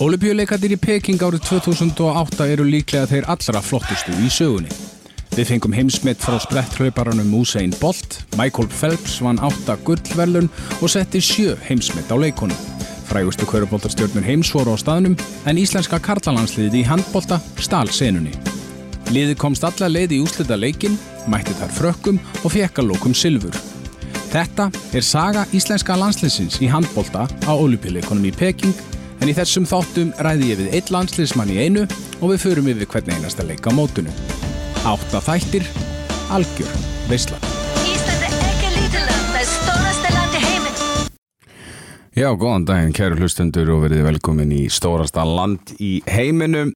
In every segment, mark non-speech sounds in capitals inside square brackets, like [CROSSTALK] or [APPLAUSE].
Olympiuleikarnir í Peking árið 2008 eru líklega þeir allra flottustu í sögunni. Við fengum heimsmitt frá spretthlauparanum Usain Bolt, Michael Phelps vann 8 gullverlun og setti 7 heimsmitt á leikonum. Frægustu kvöruboltarstjörnur heims voru á staðnum en íslenska karlalansliði í handbolta stál senunni. Liði komst alla leið í úslita leikin, mætti þar frökkum og fekka lókum silfur. Þetta er saga íslenska landsliðsins í handbolta á olympileikonum í Peking en í þessum þáttum ræði ég við eitt landsliðsmann í einu og við förum yfir hvernig einasta leika á mótunum. Átta þættir, algjör, veisla. Ísland er ekki lítið land, það er stórasta land í heiminn. Já, góðan daginn, kæru hlustundur og verið velkomin í stórasta land í heiminum.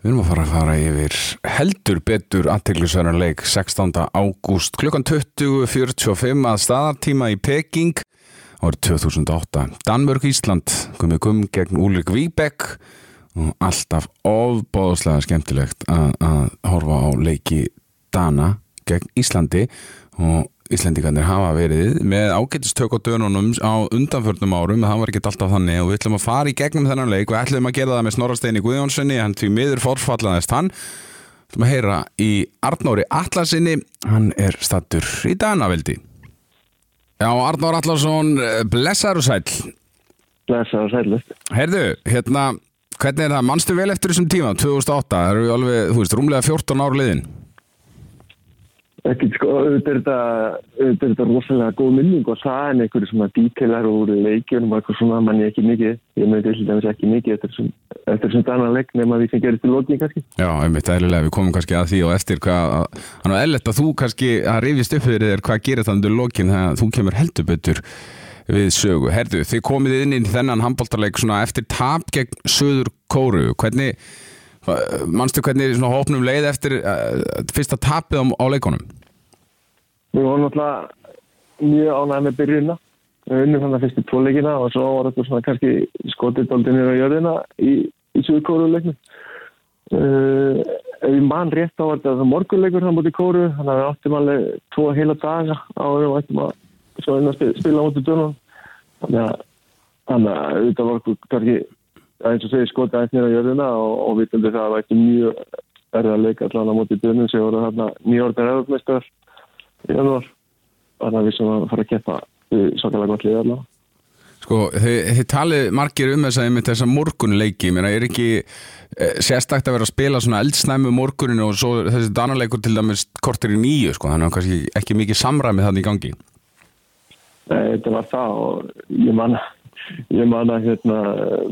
Við erum að fara að fara yfir heldur betur aðteglisverðanleik 16. ágúst klukkan 20.45 að staðartíma í Peking árið 2008. Danmörk Ísland komið kum gegn Úlik Víbek og alltaf ofbóðslega skemmtilegt að, að horfa á leiki Dana gegn Íslandi. Og Íslendingarnir hafa verið með ágættistök á dönunum á undanförnum árum. Það var ekki alltaf þannig og við ætlum að fara í gegnum þennan leik. Og ætlum að gera það með Snorrasteini Guðjónssoni hann því miður forfallaðist hann. Við ætlum að heyra í Arnóri Atlarsinni hann er stattur í Danaveldi Já, Arnór Atlarsson blessar og sæl Blessa og sælust. Heyrðu, hérna hvernig er það, mannstu vel eftir þessum tíma 2008, það eru alveg, þú veist, rúmlega 14 ár liðin Ekki sko, auðvitað er þetta, þetta rosalega góð minning og það en einhverju svona dítilar úr leikjunum og eitthvað svona mann ég ekki mikið. Ég með til dæmis ekki mikið eftir þessum, eftir þessum danna leik nema því sem gerist í lóknin kannski. Já, einmitt, eðlilega, við komum kannski að því og eftir hvað, hann var eðlert að þú kannski að rifist upp fyrir þér hvað gerir það undir lokin þegar þú kemur heldur betur við sögu. Herðu, þið komið inn í þennan handbóltarleik svona eftir tap gegn Söður Kóru, hvernig mannstu hvernig svona hópnum leið eftir uh, fyrsta tapið á, á leikonum? Við vorum náttúrulega mjög ánægð með byrjunna. Við unnum þannig fyrstu tvoleikina og svo var þetta svona kannski nýra á jörðina í, í Suðkóruleiknum. Uh, ef ég man rétt á þetta morgunleikur hann mútið kóru, þannig að við áttum alveg tvo heila daga á að við ættum að að spila, spila dönum. Þannig að, þannig að þetta var kannski eins og segir skotið aðeins nýra jörðina og, og veitum það að það vært mjög erðið að leika allan á mútið dönum sem voru þarna nýjórnar eðurmeistar í janúar. Þannig að við sem að fara að keppa svakalega gott liða allavega. Sko, þið, þið talið margir um þess að með þessa morgunleiki, mér er ekki eh, sérstakt að vera að spila svona eldsnæmu morgunin og svo þessi danarleikur til dæmis kortir í nýju, sko, þannig að kannski ekki mikið samræmið þannig í gangi. Nei, þetta var það og ég man, ég man að hérna,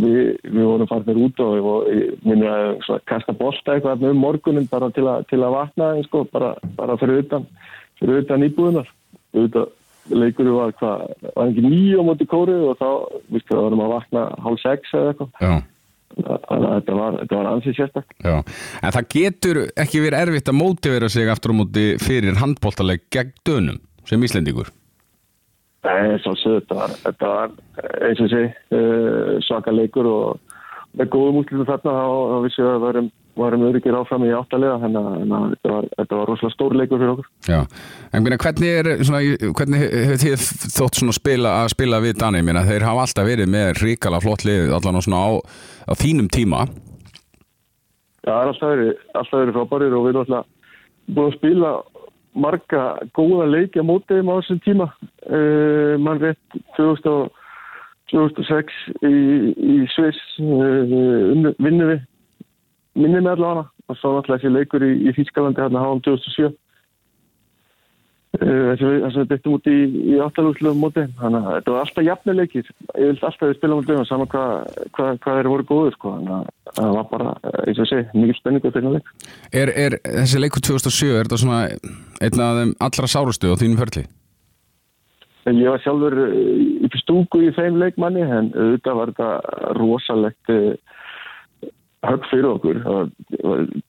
við, við vorum farnir út og ég minna að kasta bolta eitthvað um morgunin bara til, a, til að vakna, sko, bara, bara fyrir utan, fyrir utan íbúðunar. Leikur var hvað, var ekki nýju á móti kóru og þá, viðstu, það varum að vakna hálf sex eða eitthvað. Já. Þannig að þetta var, var ansið sérstak. Já, en það getur ekki verið erfitt að mótivera sig aftur á móti fyrir handbóltaleg gegn dönum sem Íslendingur. Nei, svo sögðu, þetta var, eins og sé, uh, svaka leikur og með góðum útlýttum þarna þá vissi við að varum, varum öryggir áfram í áttalega þannig að þetta var, var rosalega stór leikur fyrir okkur. Já, en minna, hvernig er svona, hvernig hefur þið þótt svona spila, að spila við Dani, minna, þeir hafa alltaf verið með ríkala flott lið allan á svona á, á þínum tíma. Já, það er alltaf verið, alltaf verið frábærir og við erum alltaf búin að spila marga góða leiki á mótiðum á þessum tíma. Uh, mann rétt 2000 og 2006 í, í Sviss uh, vinnum við. Minnum við allavega. Og svo náttúrulega þessi leikur í, í Þýskalandi hérna háum 2007 uh, þessi við byttum út í, í áttalúsluðum móti þannig að þetta var alltaf jafnileikir ég vildi alltaf við spila mútið og saman hvað hva, hva þeir voru góður sko. að það var bara, eins og sé, mikið spenningu fyrir leik Er, er þessi leikur 2007, er þetta svona einn af þeim allra sárustu á þínum förli? Ég var sjálfur í stúku í þeim leikmanni en auðvitað var þetta rosalegt högg fyrir okkur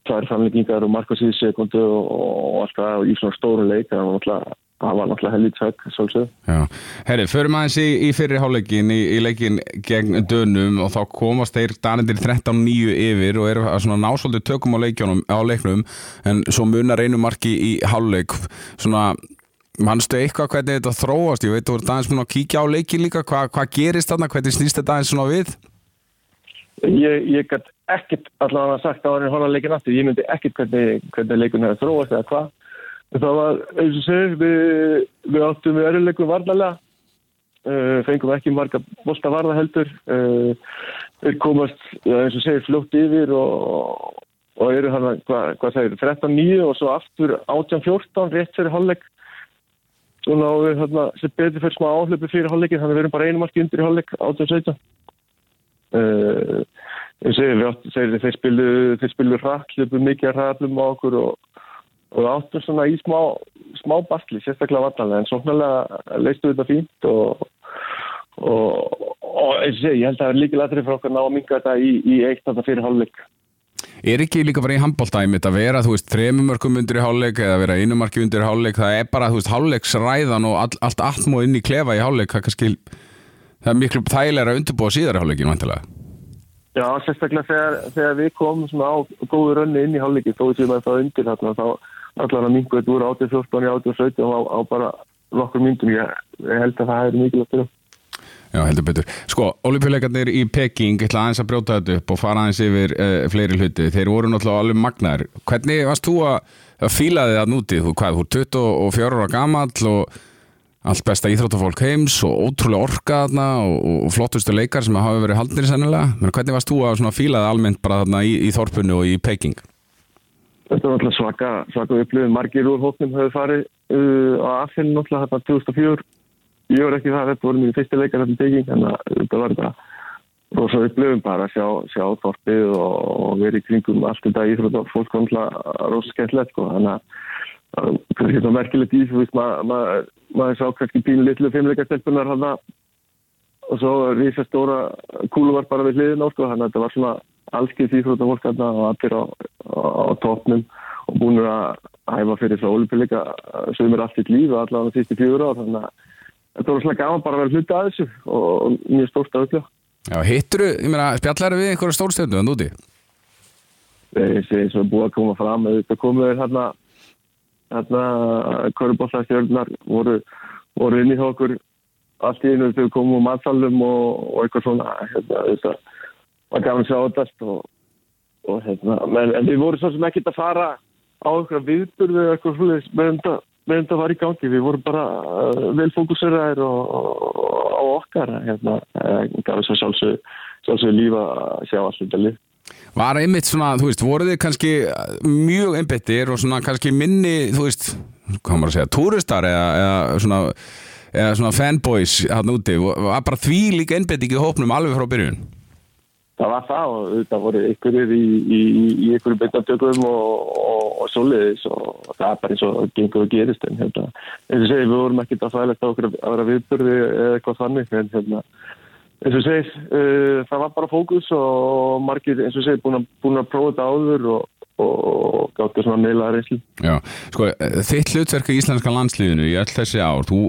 tvær framleggingar og marka síðu sekundu og alltaf í svona stóru leik það var náttúrulega það helvít högg svolítið. Herri, förum aðeins í, í fyrri háleikin í, í leikin gegn dönum og þá komast þeir danendir 13-9 yfir og eru svona násvöldu tökum á, á leiknum en svo munar einu marki í háleik svona Mannstu eitthvað hvernig þetta þróast? Ég veit, þú ert aðeins múin að kíkja á leikin líka, Hva, hvað gerist þarna, hvernig snýst þetta aðeins svona við? Ég, ég gætt ekkert allavega sagt á hann hóna leikin aftur, ég myndi ekkert hvernig, hvernig leikun hefði þróast eða hvað. Það var, eins og segir, við, við áttum við öruleikum varnalega, uh, fengum ekki marga bolta varða heldur, uh, við komast, já, eins og segir, fljótt yfir og, og eru hann, hvað hva segir, 13-9 og svo aftur 18-14 rétt fyrir hálfleik. Svo náðu við þarna sem betur fyrir smá áhlöpu fyrir hálfleikin, þannig að við erum bara einu marki undir í hálfleik 18-17. Uh, ég segi, við áttum, segir, þeir spilu, spilu rætt, hlupu mikið ræðlum á okkur og, og við áttum svona í smá, smá bastli, sérstaklega varnalega, en svonarlega leistu þetta fínt og, og, og eins og segi, ég held að það er líka latri fyrir okkur að ná að minga þetta í, í eitt þarna fyrir hálfleik. Er ekki líka bara í handbóltæmi að vera, þú veist, þremumörkum undir í hálfleik eða vera einumarki undir í hálfleik, það er bara, þú veist, hálfleiksræðan og all, allt atmóð inn í klefa í hálfleik, það kannski, það er miklu þægilega að undirbúa síðar í hálfleikin, vantilega. Já, sérstaklega þegar, þegar við komum svona á góðu rönni inn í hálfleiki, þó sem að það undir þarna, þá allan að mingu þetta úr 18-14 í 18-17 á, á bara nokkur myndum, ég held að það er mikilvægt fyrir. Já, heldur betur. Sko, olimpíuleikarnir í Peking ætla aðeins að brjóta þetta upp og fara aðeins yfir uh, fleiri hluti. Þeir voru náttúrulega alveg magnar. Hvernig varst þú að, að fíla þið að nútið? Þú hvað, þú er 24 ára gamall og allt besta íþróttafólk heims og ótrúlega orka þarna og, og flottustu leikar sem hafa verið haldnir sennilega. Men hvernig varst þú að fíla þið almennt bara þarna í, í Þorpunni og í Peking? Þetta var náttúrulega svaka, svaka upplifin. Margir úr hóknum hefur farið uh, á aðfinn náttúrulega þetta 2004 ég var ekki það, þetta voru mínu fyrsti leikar þetta bygging, þannig að þetta var bara rosa upplifum bara að sjá, sjá þorpið og, og verið í kringum allt þetta íþrótt og fólk kom alltaf rosa skemmtilegt sko, þannig að það er merkilegt í, þú veist, maður ma, ma, ma sá kannski pínu litlu fimmleikastelpunar hann og svo rísa stóra kúlu var bara við hliðin á sko, þannig að þetta var svona allskið og fólk hann og allir á, á, á topnum og búin að hæfa fyrir það ólupilika sem er allt sitt líf og allavega því fjögur á þannig að þetta var svona gaman bara að vera hluti að þessu og mjög stórt að upplifa. Já, hittur þú, ég meina, spjallar við einhverja stórstöðu en úti? Þessi eins og búið að koma fram, þetta komuður hérna, hérna, kvörubóllastjörnar voru, voru inn í okkur allt í einu þegar komum á matsalum og, og eitthvað svona, hérna, þetta gaman að sjá þetta og, og hérna, menn, en við vorum svo sem ekkert að fara á einhverja viðburðu eða eitthvað svona með þetta meðan það var í gangi, við vorum bara uh, vel fókuseraðir á okkar hérna, gaf þess að sjálfsög, sjálfsög lífa að sjá allir þetta lið. Var einmitt svona, þú veist, voru þið kannski mjög einbettir og svona kannski minni, þú veist, hvað maður að segja, túristar eða, eða svona eða svona fanboys hann úti, var bara því líka einbetting í hópnum alveg frá byrjun? Það var það og þetta voru ykkurir í, í, í ykkurum beintartökum og, og, og soliðis og það er bara eins og gengur og gerist en hérna, eins og segi, við vorum ekkert að fælast á okkur að vera viðbörði eða eitthvað þannig en hérna, eins og segi, uh, það var bara fókus og margir, eins og segi, búin búin að prófa þetta áður og og gáttu svona meila reynslu. Já, sko, þitt hlutverk í Íslenska landslíðinu í öll þessi ár, þú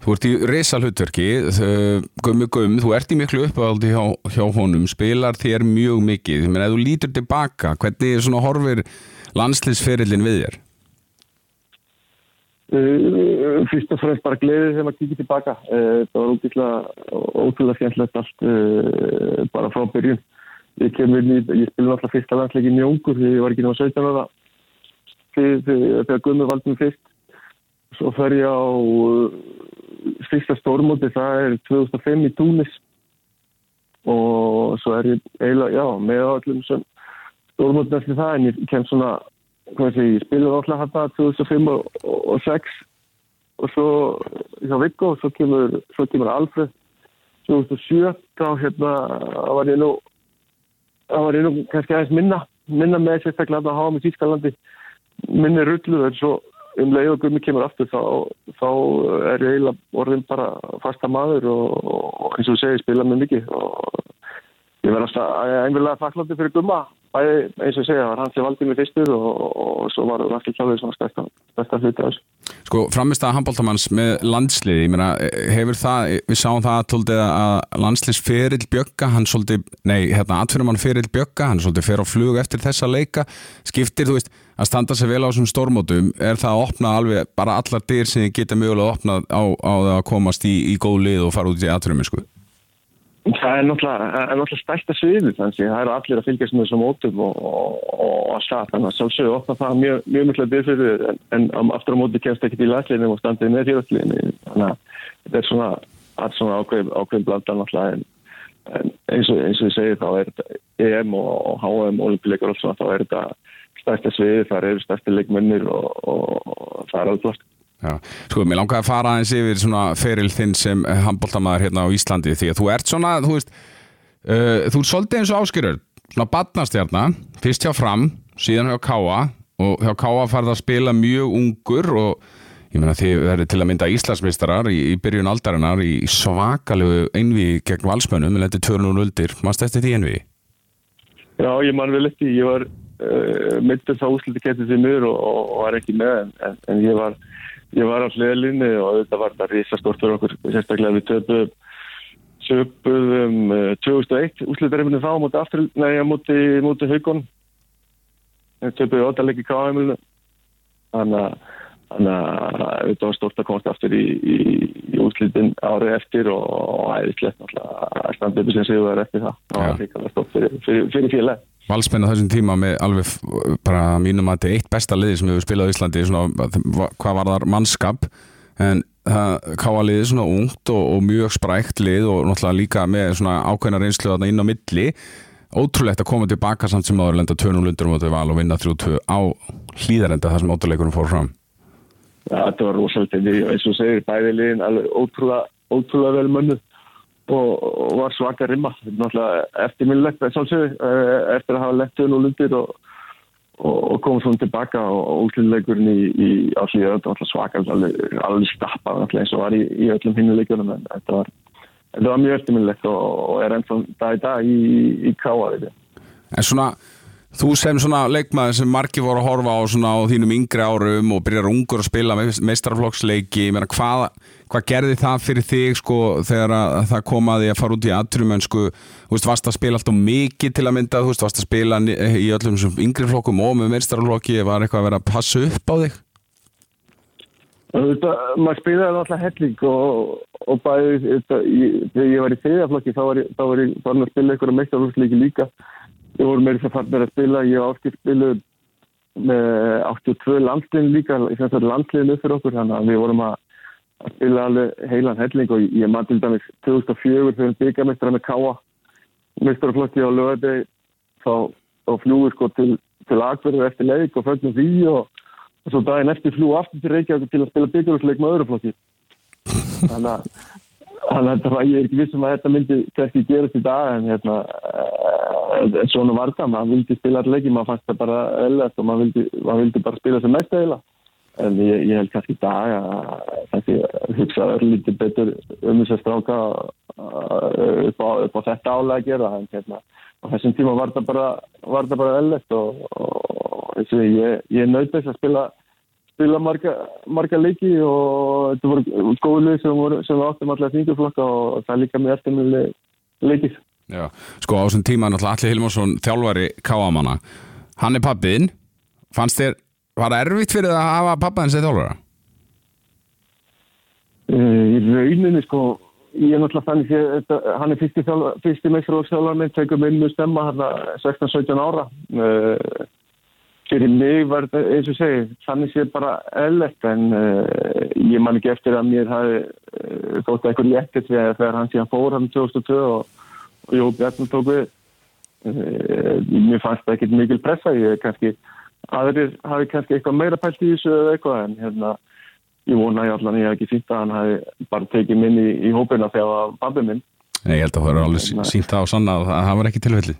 Þú ert í reysa hlutverki, gummi gum, þú ert í miklu uppáhaldi hjá, hjá honum, spilar þér mjög mikið, menn að þú lítur tilbaka, hvernig er svona horfir landslýsferillin við þér? Uh, fyrst og fremst bara gleðið þegar maður kikið tilbaka, uh, það var ótrúlega, ótrúlega skemmtilegt allt uh, bara frá byrjun. Ég kemur inn í, ég spilur alltaf fyrsta landsleikin í Jóngur, ég var ekki náttúrulega 17 ára þegar gummi valdum fyrst. Svo fer ég á fyrsta stórmóti, það er 2005 í Túnis og svo er ég eiginlega, já, með allum stórmóti eftir það en ég kem svona, hvað sé ég, spilaði alltaf hérna 2005 og, og, og 6 og svo hjá Viggo og svo kemur, svo kemur Alfred 2007 þá hérna var ég nú þá var ég nú kannski aðeins minna minna með sérstaklega að hafa með Tískalandi minni rullu en svo um leið og gummi kemur aftur þá, þá er ég eiginlega orðin bara fasta maður og, og eins og segir spila með mikið. Og ég verðast að einvegulega þakklandi fyrir gumma Bæði, eins og segja, það var hann sem valdi mig fyrstur og, og, og svo var Raffi Kláður svona stærsta, stærsta hluti af þessu. Sko, framist að handbóltamanns með landsliði, ég meina, hefur það, við sáum það tóltið að landsliðs ferill Bjögga, hann svolítið, nei, hérna, atfyrir mann ferill Bjögga, hann svolítið fer á flug eftir þessa leika, skiptir, þú veist, að standa sig vel á þessum stórmótum, er það að opna alveg bara allar dyr sem geta mögulega að opna á, á það að komast í, í góð lið og fara út í atfyrir sko? Það er náttúrulega, náttúrulega stærsta sviðið þannig að það eru allir að fylgjast með þessum mótum og, og, og, og það, þannig að sjálfsögðu opna það mjög, mjög mjög mjög fyrir en, en um, aftur á móti kemst ekkert í laslinni og standið með þjóðslinni þannig að þetta er svona, svona ákveð, ákveð blanda náttúrulega en, en eins, og, ég segi þá er þetta EM og, HM og svona þá er þetta stærsta sviðið, það eru stærsti leikmennir og, og það er alveg flott. Já, sko, mér langaði að fara aðeins yfir svona feril þinn sem handbóltamæður hérna á Íslandi því að þú ert svona, þú veist uh, þú ert svolítið eins og áskýrur svona badnastjarnar, fyrst hjá Fram síðan hjá Káa og hjá Káa farið að spila mjög ungur og ég meina þið verður til að mynda Íslandsmeistarar í, í byrjun aldarinnar í svakalegu einvi gegn valsmönnum, með letið 200 uldir, maður stætti því einvi Já, ég man vel eftir, ég var uh, myndur þá úsliti getið því mjög og, og, var ekki með en, en, en ég var ég var á hliðlinni og þetta var það risastort fyrir okkur, sérstaklega við töpuðum uh, 2001 úsliðverðinu þá mútið aftur, nei, mútið múti haugun töpuðum ótalegi káðumilinu þannig að þetta var stort að komast aftur í, í, í úsliðin árið eftir og, æðislegt náttúrulega að standa upp sem séu það eftir það. Og það líka stort fyrir, fyrir, fyrir félag Valsmenn á þessum tíma með alveg bara mínum að þetta er eitt besta liði sem við spilað á Íslandi svona, hvað var þar mannskap. En það káa liði svona ungt og, og mjög sprækt lið og náttúrulega líka með svona ákveðna reynslu inn á milli. Ótrúlegt að koma tilbaka samt sem áður lenda 2-0 undir og vinna 3-2 á hlýðarenda þar sem ótrúleikunum fór fram. Já, þetta var rosalega eins og segir bæði liðin ótrúlega, ótrúlega vel mönnu og, og var svaka rimma. Eftirminnlegt eftir að hafa lettuð nú lundir og, og komið svona tilbaka og útluleikurinn í, í áslíðu svaka alveg stappað eins og var í, í öllum hinnuleikunum en þetta var, þetta var mjög eftirminnlegt og, og er ennþá dag í dag í, í káa En svona Þú sem svona leikmaður sem margir voru að horfa á svona á þínum yngri árum og byrjar ungur að spila meistarflokksleiki, hvað, hvað gerði það fyrir þig sko þegar það kom að því að fara út í aðtrumönsku, þú veist, varst að spila alltaf mikið til að mynda, þú veist, varst að spila í öllum yngri flokkum og með meistarflokki, var eitthvað að vera að passa upp á þig? Þetta, maður spilaði alltaf helling og, og bæði, ég, þegar ég var í þriðaflokki þá var ég, þá var ég farin að spila eitthvað meistarflokksleiki líka Við vorum með þess að fara að spila, ég áskilt spilu með 82 landslinn líka, landslinn upp fyrir okkur, þannig að við vorum að spila alveg heilan helling og ég maður til dæmis 2004 þegar við byggjarmestrar með Káa, mestarflotti á þá, þá flúið sko til, til Akverðu eftir leik og fögnum því og, og svo daginn eftir flú aftur til Reykjavík til að spila byggjarmestleik með öðruflotti. Þannig að Þannig að ég er ekki vissum að þetta myndi kannski gerast í dag en hérna, uh, svona var það, maður vildi spila allir ekki, maður fannst það bara öllast og maður vildi, maður vildi bara spila sem mest eða en ég, ég held kannski í dag að kannski hugsa lítið betur um þess að stráka uh, upp, á, upp á þetta álega að gera. En hérna, þessum tíma var það bara, öllast og, og, og ég, ég nöyt þess að spila spila marga, marga leiki og þetta voru góðu leiki sem, sem við áttum allir að þinguflokka og það er líka með eftirminni leikið. Já, sko á þessum tíma náttúrulega Alli Hilmarsson þjálfari Káamanna, hann er pappiðinn, fannst þér, var það erfitt fyrir það að hafa pappaðins eða þjálfara? Uh, í rauninni sko, ég er náttúrulega þannig að hann er fyrsti, fyrsti meistróðsþjálfar minn, tegur minn mjög stemma hann 16-17 ára og uh, fyrir mig var þetta eins og segi þannig sé bara eðlert en uh, ég man ekki eftir að mér hafi uh, þótt eitthvað léttið þegar hann síðan fór hann 2002 og, og Jó Bjarnar tók við uh, mér fannst það ekkert mikil pressa. Ég kannski, aðrir hafi kannski eitthvað meira pælt í þessu eða eitthvað en hérna ég vona ég allan ég hef ekki sínt að hann hafi bara tekið minn í, í hópina þegar það var babbi minn. Nei, ég held að það var alveg hérna, sínt það á sanna að það var ekki tilfelli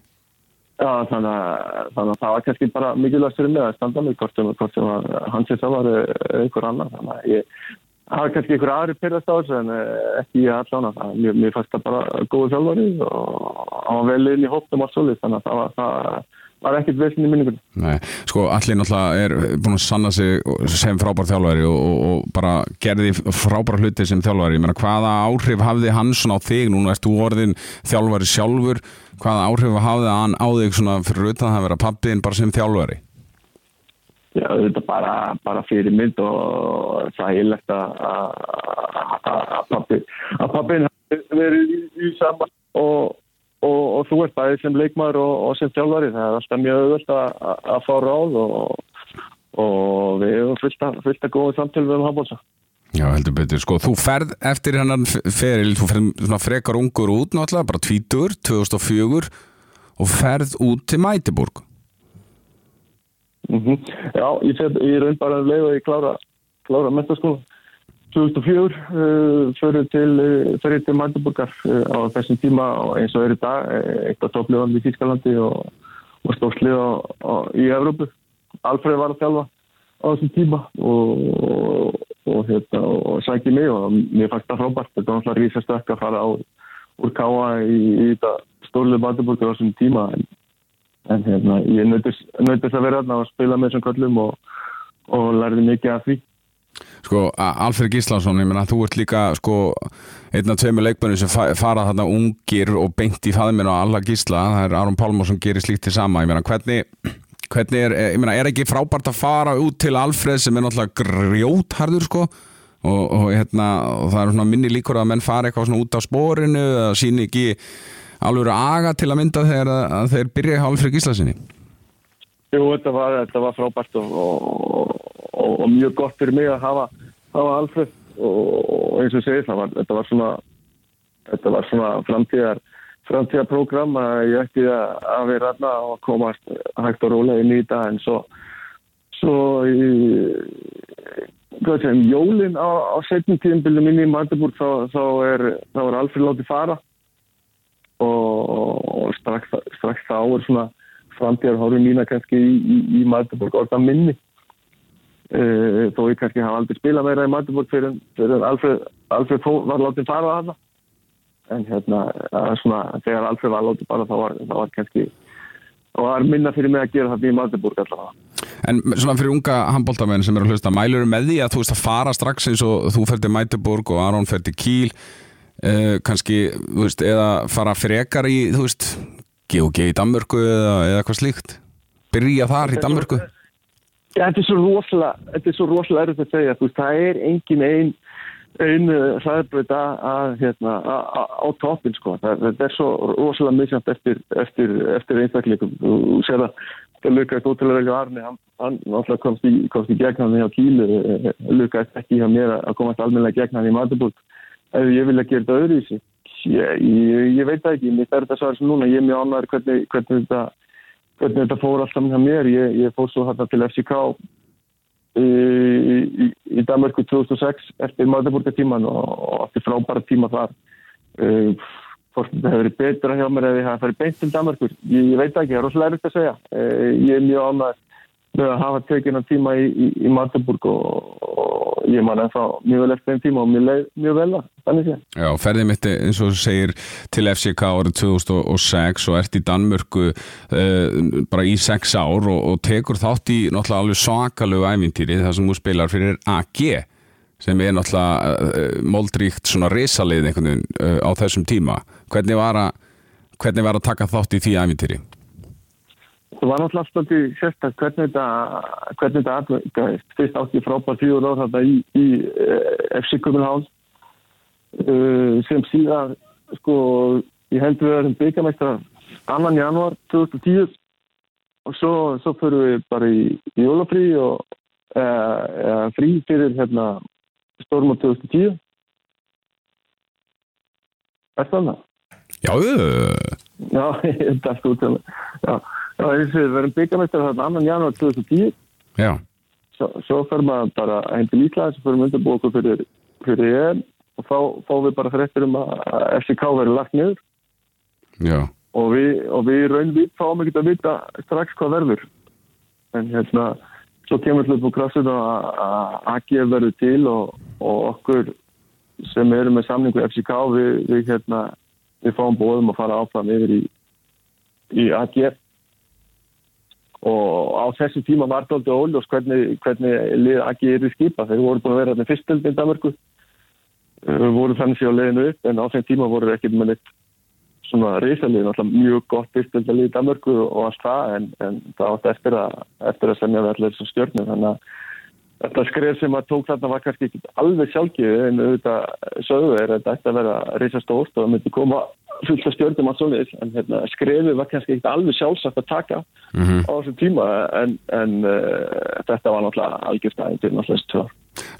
Já, þannig að, þannig að það var kannski bara mikilvægt fyrir mig að standa mig hvort sem, hvort sem hans er það var einhver annar. Þannig að ég hafa kannski einhver aðri pyrrast á þessu en ekki ég allan að mér, mér fannst það bara góðu þjálfari og hann var vel inn í hóptum og svolítið þannig að það var, það var ekkert vesin í minningunni. Nei, sko allir náttúrulega er búin að sanna sig sem frábær þjálfari og, og, og bara gerði frábær hluti sem þjálfari. Ég meina hvaða áhrif hafði hans á þig? Núna erst þú orðin þjálfari sjálfur hvaða áhrif hafði hann á þig svona fyrir utan að vera pappiðin bara sem þjálfari? Já, þetta bara, bara fyrir mynd og það er ilegt að pappi að pappin hafi verið í, í sama og, og, og þú ert bæðið sem leikmaður og, og sem þjálfari það er alltaf mjög auðvöld að, fá ráð og, og við hefum fullt að, fullt að góða samtölu við um handbólsa Já, heldur betur, sko, þú ferð eftir hennan feril, þú ferð svona frekar ungur út náttúrulega, bara tvítur, 2004 og ferð út til Mætiborg mm Já, ég, ég raun bara að leiða í klára, klára mentaskóla 2004 uh, fyrir til, uh, til Magdeburgar uh, á þessum tíma og eins og er í dag uh, eitt af toppliðan í Þískalandi og, og á, í Evrópu. Alfred var að þjálfa á þessum tíma og, og, hérna, og sækja mig og mér fannst það frábært. Þetta var náttúrulega rísastökk að fara á úr káa í, í þetta stórlið Magdeburgar á þessum tíma en, en hérna, ég nautist að vera þarna og spila með þessum köllum og, og lærði mikið af því Sko, Alfred Gíslason, ég meina, þú ert líka sko, einn af tveimur leikmennir sem fa- fara þarna ungir og beint í faðminn og alla Gísla, það er Aron Pálmar sem gerir slíkt til sama, ég meina, hvernig hvernig er, ég meina, er ekki frábært að fara út til Alfred sem er náttúrulega grjótharður, sko? Og, og hérna, og það er svona minni líkur að menn fara eitthvað svona út á spórinu eða síni ekki alveg aga til að mynda þegar að þeir byrja í Alfred Gíslasinni? Jú, þetta var, þetta var frábært og, og, og, og mjög gott fyrir mig að hafa, hafa Alfred og, og eins og segir það var, þetta var svona þetta var svona framtíðar framtíðarprogram að ég ætti að, að vera aðna og komast hægt og rólega inn í þetta. En svo svo hvað sem, jólin á, á setjum tíðinbildum inn í Magdeburg þá, þá, er, er Alfred látið fara. Og, og strax, strax þá er svona framtíðar hóru mína kannski í, í, í Magdeburg orða minni uh, þó ég kannski hafa aldrei spilað meira í Magdeburg fyrir, fyrir Alfred, Alfred fó, var látið fara að það en hérna svona, þegar Alfred var látið fara þá var, þá var kannski þá var minna fyrir mig að gera það í Magdeburg allavega. En svona fyrir unga handbóltamenn sem eru að hlusta, mælur með því að þú veist að fara strax eins og þú fer til Mæteborg og Aron fer til Kíl uh, kannski, þú veist, eða fara frekar í, þú veist, GOG í Danmörku eða, eða eitthvað slíkt? Byrja þar í Danmörku Já, þetta er svo rosalega, þetta er svo rosalega erfitt að segja, þú veist, það er engin ein, ein hraðbröð að, hérna, á toppin, sko. Það, þetta er svo rosalega misjant eftir, eftir, eftir einstakleikum. Þú sér að það lukaðist ótrúlega Arni, hann, hann náttúrulega komst í, komst í gegn hann hjá Kílu, lukaðist ekki hjá mér að komast almennilega gegn hann í Magdeburg. Ef ég vilja gera þetta öðru í sig, ég, ég, ég veit það ekki, mér er þetta svar sem núna, ég er mjög ánæður hvernig, hvernig þetta hvernig þetta fór alltaf með mér. Ég, ég fór svo hérna til FCK í, í, í Danmarku 2006 eftir Magdeburga tíman og, og eftir frábæra tíma þar. Uh, hvort þetta hefur verið betra hjá mér ef ég hafa farið beint til Danmarkur ég, ég veit það ekki, það er rosalega erfitt að segja. Uh, ég er mjög ánægð með að hafa hennar tíma í, í, í Magdeburg og, og ég man ennþá mjög vel eftir þeim tíma og leið mjög vel það, þannig sé Já, ferðið mitt eins og segir til FCK árið 2006 og ert í Danmörku uh, bara í sex ár og, og tekur þátt í náttúrulega alveg svakalegu ævintýri þar sem þú spilar fyrir AG sem er náttúrulega uh, moldríkt svona risalið einhvern veginn uh, á þessum tíma hvernig var að hvernig var að taka þátt í því ævintýri? Það var náttúrulega alltaf til sérstak hvernig þetta, hvernig þetta aðgæðist. Fyrst átti ég frábært fjóður ár þetta í, í uh, FC Kuminhán uh, sem síðan sko ég heldur við erum byggamæstra annan januar 2010 og svo, svo fyrir við bara í, í jólafrí og uh, uh, frí fyrir hérna stórmá 2010 Er það það? Já, uh, Já, þetta er sko til Já, já [LAUGHS] við verðum byggamæstra þarna annan januar 2010 já, svo, svo fer maður bara heim til Íslands og fyrir undirbúið okkur fyrir, fyrir EM og þá fáum við bara fréttir um að FCK verður lagt niður. Já. Og við, og við raun við fáum ekki að vita strax hvað verður. En hérna svo kemur hlut på krafsut að að AG verður til og, og okkur sem eru með samningu FCK við, við hérna við fáum bóðum að fara áfram yfir í, í AG og á þessu tíma var þetta aldrei óljós hvernig, hvernig AG er í skipa þeir voru búin að vera þarna fyrstöld í Danmarku voru þannig sér á leiðinu upp en á þeim tíma voru ekki með neitt svona reysalið, mjög gott fyrstöldalið í Danmarku og allt það en, en það átti eftir að, eftir að semja allir þessum stjórnum þannig að þetta skref sem að tók þarna var kannski ekki alveg sjálfgjöf en auðvitað sögðu er að þetta ætti að vera reysastórt og það myndi koma fullt af stjórnum allt svoleiðis en hérna, skrefið var kannski ekkert alveg sjálfsagt að taka Mhm. á þessum tíma en, en uh, þetta var náttúrulega algjörst aðeins til náttúrulega ár.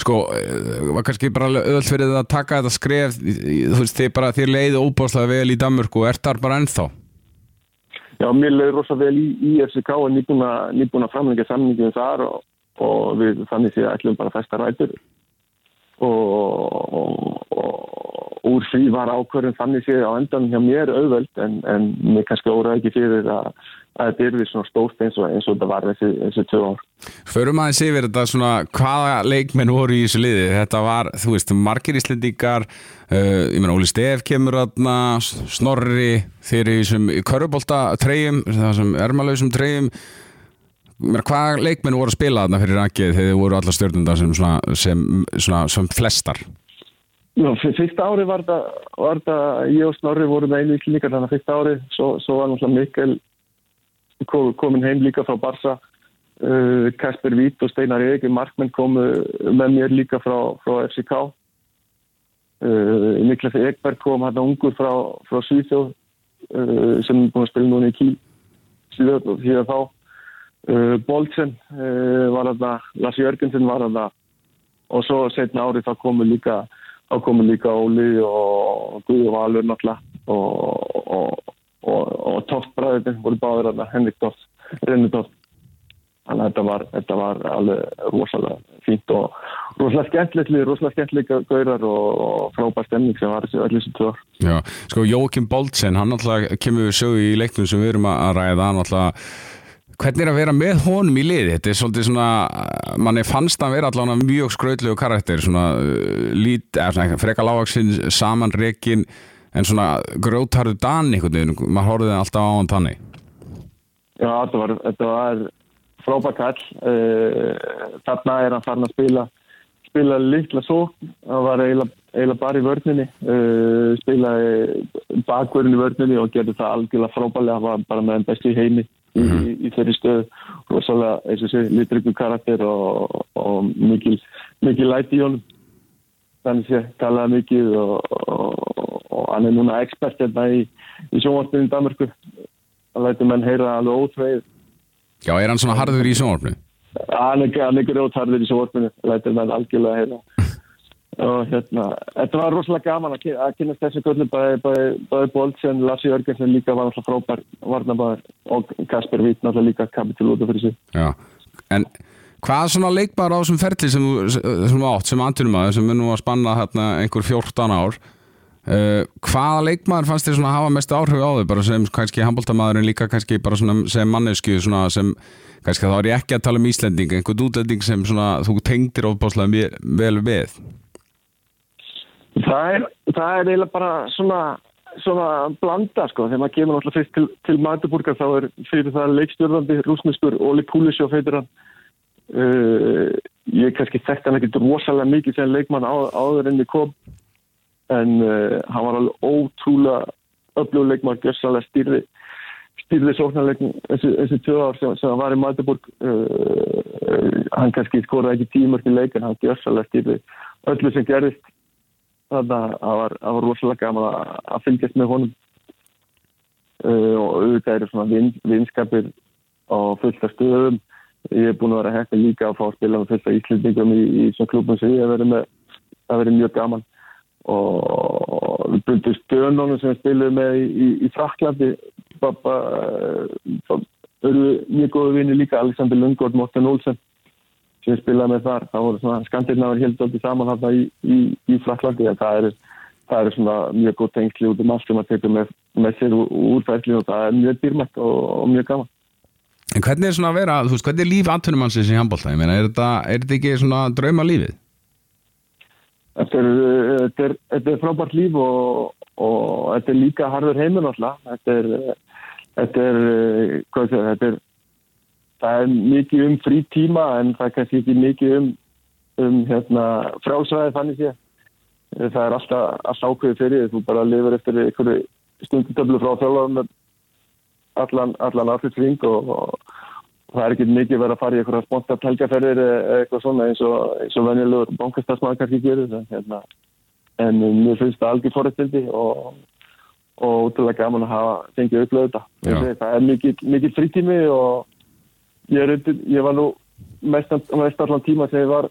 Sko, eh, var kannski bara öðvöld fyrir það að taka þetta í- þú veist, þið bara, þið leiði óbáslega vel í Danmörku og ert þar bara ennþá Já, mér leiði rosa vel í, í FCK og að, að framleika samningið þar og, og við þannig að ætlum bara að festa rætur. Og, og, og úr því var ákvörðin þannig séð á endan hjá mér auðvöld en, en mér kannski óraði ekki fyrir að, að þetta er svona stórt eins og, eins og þetta var þessi, þessi tvö ár. Förum aðeins yfir þetta svona hvaða leikmenn voru í þessu liði? Þetta var, þú veist, margir íslendingar uh, ég meina Óli Stef kemur þarna, Snorri þeir eru í þessum körubólta treyjum það sem ermalauðsum treyjum hvaða leikmenn voru að spila þarna fyrir rakið þegar þið voru allar stjórnundar sem, svona, sem, svona, sem flestar? Fyr- fyrsta ári var þetta ég og Snorri vorum með einu íslendingar þannig að fyrsta ári, svo, svo var náttúrulega Mikkel kom- komin heim líka frá Barsa uh, Kasper Vít og Steinar Erik Markmenn komu með mér líka frá, frá FCK uh, Niklas Ekberg kom hann ungur frá, frá Svíþjóð uh, sem er búin að spila núna í Kíl síðan þá uh, Boltsen uh, var þarna Lars Jörgensen var þarna og svo setna árið þá komu líka þá komu líka Óli og Guði Valur náttúrulega og, og, og, og Toft bræðið voru báður þarna, Henrik Toft, Renni Toft þannig að þetta var, þetta var alveg rosalega fínt og rosalega skemmtilegt lið, rosalega skemmtilega gaurar og, frábær stemning sem var þessi öll þessi tvö ár. Já, sko Jókim Boldsen, hann alltaf kemur við sögu í leiknum sem við erum að ræða hann alltaf, hvernig er að vera með honum í liði? Þetta er svolítið svona manni fannst að vera allavega mjög skrautlegu karakter, svona uh, lít, eða svona freka lágvaksinn, samanreikin en svona grótarðu dan einhvern veginn, maður horfði alltaf á hann tannig Já, þetta var, var frábær kall. Uh, þarna er hann farin að spila spila litla svo. Það var eiginlega, eiginlega bara í vörninni. Uh, spilaði bakverðin í vörninni og gerði það algjörlega frábærlega. Það var bara með enn bestu í heimi í, í, í þeirri stöðu. Rosalega, eins og sé, litryggur karakter og, og mikil, mikil læti í honum. Þannig sé, talaði mikið og, og, og hann er núna expert hérna í, í sjónvarpinu í Danmarku. Það læti menn heyra alveg óþveið. Já, er hann svona harður í sjónvarpnu? Hann er, hann er grjótharður í sjónvarpinu. Læti menn algjörlega heyra. [LAUGHS] Og hérna, þetta var rosalega gaman að, kyn- að kynast þessu gullu bæði, Boltsen, Lassi Jörgensen líka var alltaf frábær varnabæður og Kasper Vít náttúrulega líka kapitil út af fyrir sig. Já, en hvað svona leikbar á þessum ferli sem þú átt, sem andunumæður, sem nú að spanna hérna einhver 14 ár uh, hvaða leikmaður fannst þér svona hafa mest áhrif á þau, bara sem kannski handbóltamaðurinn líka kannski bara svona sem mannesku svona sem, kannski þá er ég ekki að tala um Íslending, einhvern útlending sem svona þú tengdir ofbáslega vel við Það er, það er eiginlega bara svona, svona blanda sko. Þegar maður kemur alltaf fyrst til, til Magdeburgar þá er fyrir það leikstjórnandi rúsneskur Óli Púlisjó feitur hann. Uh, ég kannski þekkt hann ekkert rosalega mikið sem leikmann á, áður enn í kom en uh, hann var alveg ótrúlega öflug leikmann, gjössalega stýrði stýrði sóknarleikin þessi, þessi tvö ár sem, sem hann var í Magdeburg uh, hann kannski skoraði ekki tímur til leikin, hann gjössalega stýrði öllu sem gerðist þannig að það var, var rosalega gaman að, að fylgjast með honum. Uh, og auðvitað eru svona vin, vinskapir á fullta stöðum. Ég er búin að vera hægt líka að fá að spila með fullta íslendingum í, í svona klubum sem ég hef verið með. Það verið mjög gaman. Og við byrjum stöðunum sem við spilum með í, í, í Fraklandi pappa eru mjög góðu vinni líka. Alexander Lundgaard, Morten Olsen sem spilaði með þar, það voru svona skandinavar helt aldrei saman þarna í, í, í Fraklandi það er, það er svona mjög góð tengsli út um allt sem að teka með, með sér úr, úr færsli og það er mjög dýrmætt og, og mjög gaman En hvernig er svona að vera, þú veist, hvernig er líf atvinnumannsins í handbólta? Ég meina, er þetta, er þetta ekki svona drauma lífið? Þetta er, þetta er, þetta er frábært líf og, og þetta er líka harður heiminn alltaf. Þetta er, þetta er, hvað sé, þetta er, það er mikið um frí tíma en það er kannski ekki mikið um, um hérna, frásvæði þannig sé. Það er alltaf, alltaf ákveðið fyrir þú bara lifir eftir einhverju stundutöflu frá þjóðum allan, allan afhlutsring og, og, og það er ekki mikið verið að fara í einhverja spontant helgaferðir eða eitthvað svona eins og, eins og venjulegur bankastasmaður kannski gerir hérna, en mér finnst það algjör forrættildi og, og útrúlega gaman að hafa fengið upplöðu þetta. Það er mikið, mikið frítími og ég, undir, ég var nú mest, mest allan tíma sem ég var,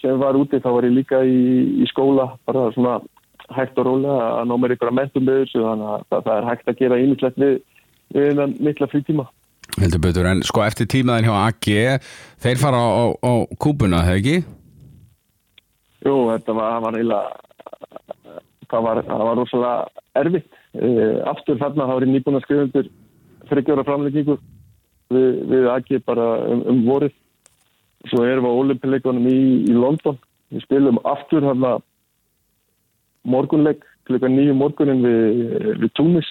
sem ég var úti þá var ég líka í, í skóla bara svona hægt og rólega að ná mér ykkur að mentum með þessu þannig að það, það er hægt að gera ímislegt við, við þennan mikla frítíma. Heldur betur, en sko eftir tímaðin hjá AG þeir fara á, á, á kúpuna, þegar ekki? Jú, þetta var, það var eiginlega, það var, það var rosalega erfitt. Uh, aftur þarna þá var ég nýbúin að skrifa undir þryggjóra framleggingu við, við AG bara um, um vorið. Svo erum við á Olympileikunum í, í London. Við spilum aftur þarna morgunleik, klukkan nýju morgunin við, við Túnis.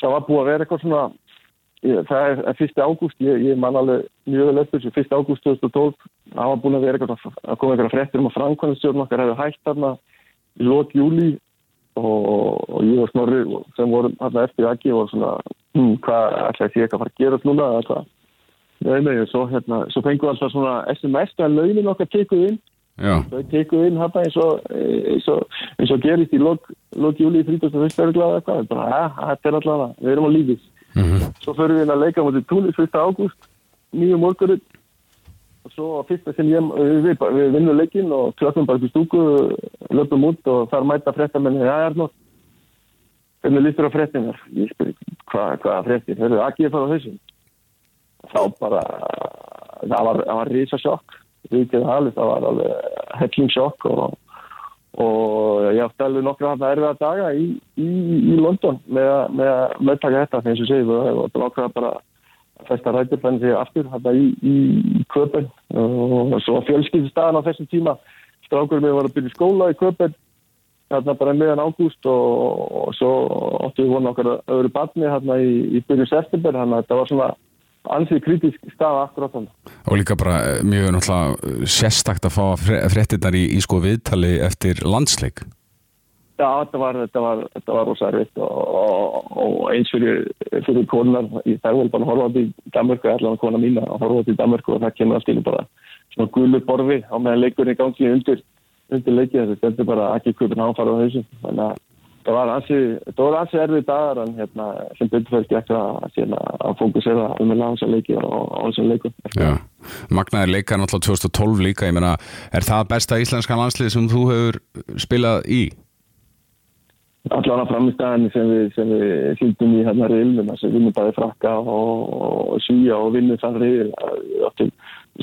Það var búið að vera eitthvað svona, ég, það er, er 1. ágúst, ég, ég man alveg mjög vel eftir þessu, 1. ágúst 2012, það var búin að vera eitthvað, að koma eitthvað fréttir um að framkvæmstjórn okkar hefði hægt þarna í lók júli og, og ég og Snorri sem vorum þarna eftir ekki og svona, hm, hvað ætlaði því eitthvað að fara að gera núna eða hvað. Nei, nei, svo, hérna, svo fengum við alltaf svona SMS að launin okkar tekuð inn þau tekuð inn þetta eins og, eins og, eins og gerist í lok, lok júli í 31. örglaða eitthvað, bara, þetta er allavega, við erum á lífis. Mhm. Svo förum við inn að leika mútið túnis 1. ágúst, nýju morgunin og svo fyrsta sem ég, við, við, vinnum leikinn og klöppum bara í stúku, löpum út og þar mæta fréttamenni, já, Arnótt, hvernig lístur á fréttinar? Ég spyrir, hvað, hvaða fréttir? Hörðu, ég fara þessum? Þá bara, það var, það var risa sjokk, við ekki það það var alveg helling sjokk og, og ég átti alveg nokkra hann erfiða daga í, í, í London með að með að meðtaka þetta, þegar segi, við varum nokkra bara að festa rættur þannig þegar aftur þetta í, í, Köpen og svo fjölskyldistæðan á þessum tíma strákur mig var að byrja skóla í Köpen hérna bara meðan ágúst og, og svo áttu við vona okkar öðru barni hérna í, í byrju september þannig að þetta var svona ansið kritisk staða akkurat þannig. og líka bara eh, mjög náttúrulega sérstakt að fá fréttinnar í, í sko viðtali eftir landsleik. Já, þetta var, þetta var, þetta var rosa erfitt og, og, og eins fyrir, fyrir konar, ég þær vel bara að horfa í Danmarku, allan kona mín að horfa í Danmarku og það kemur í einu bara svona gulur borfi á meðan leikurinn er gangi undir, undir leikið þessu, þetta er bara ekki kupin áfara á þessu, þannig að það var ansi, það var ansi erfið dagar en hérna sem fyrir ekki að, að, að fókusera um að lása leiki og á þessum leikum. Já, magnaðir leikar náttúrulega 2012 líka, ég meina, er það besta íslenska landslið sem þú hefur spilað í? allan að framistæðinni sem við, við hlýtum í hérna reilum sem vinnum bæði frakka og, og svíja og vinnum þann reil við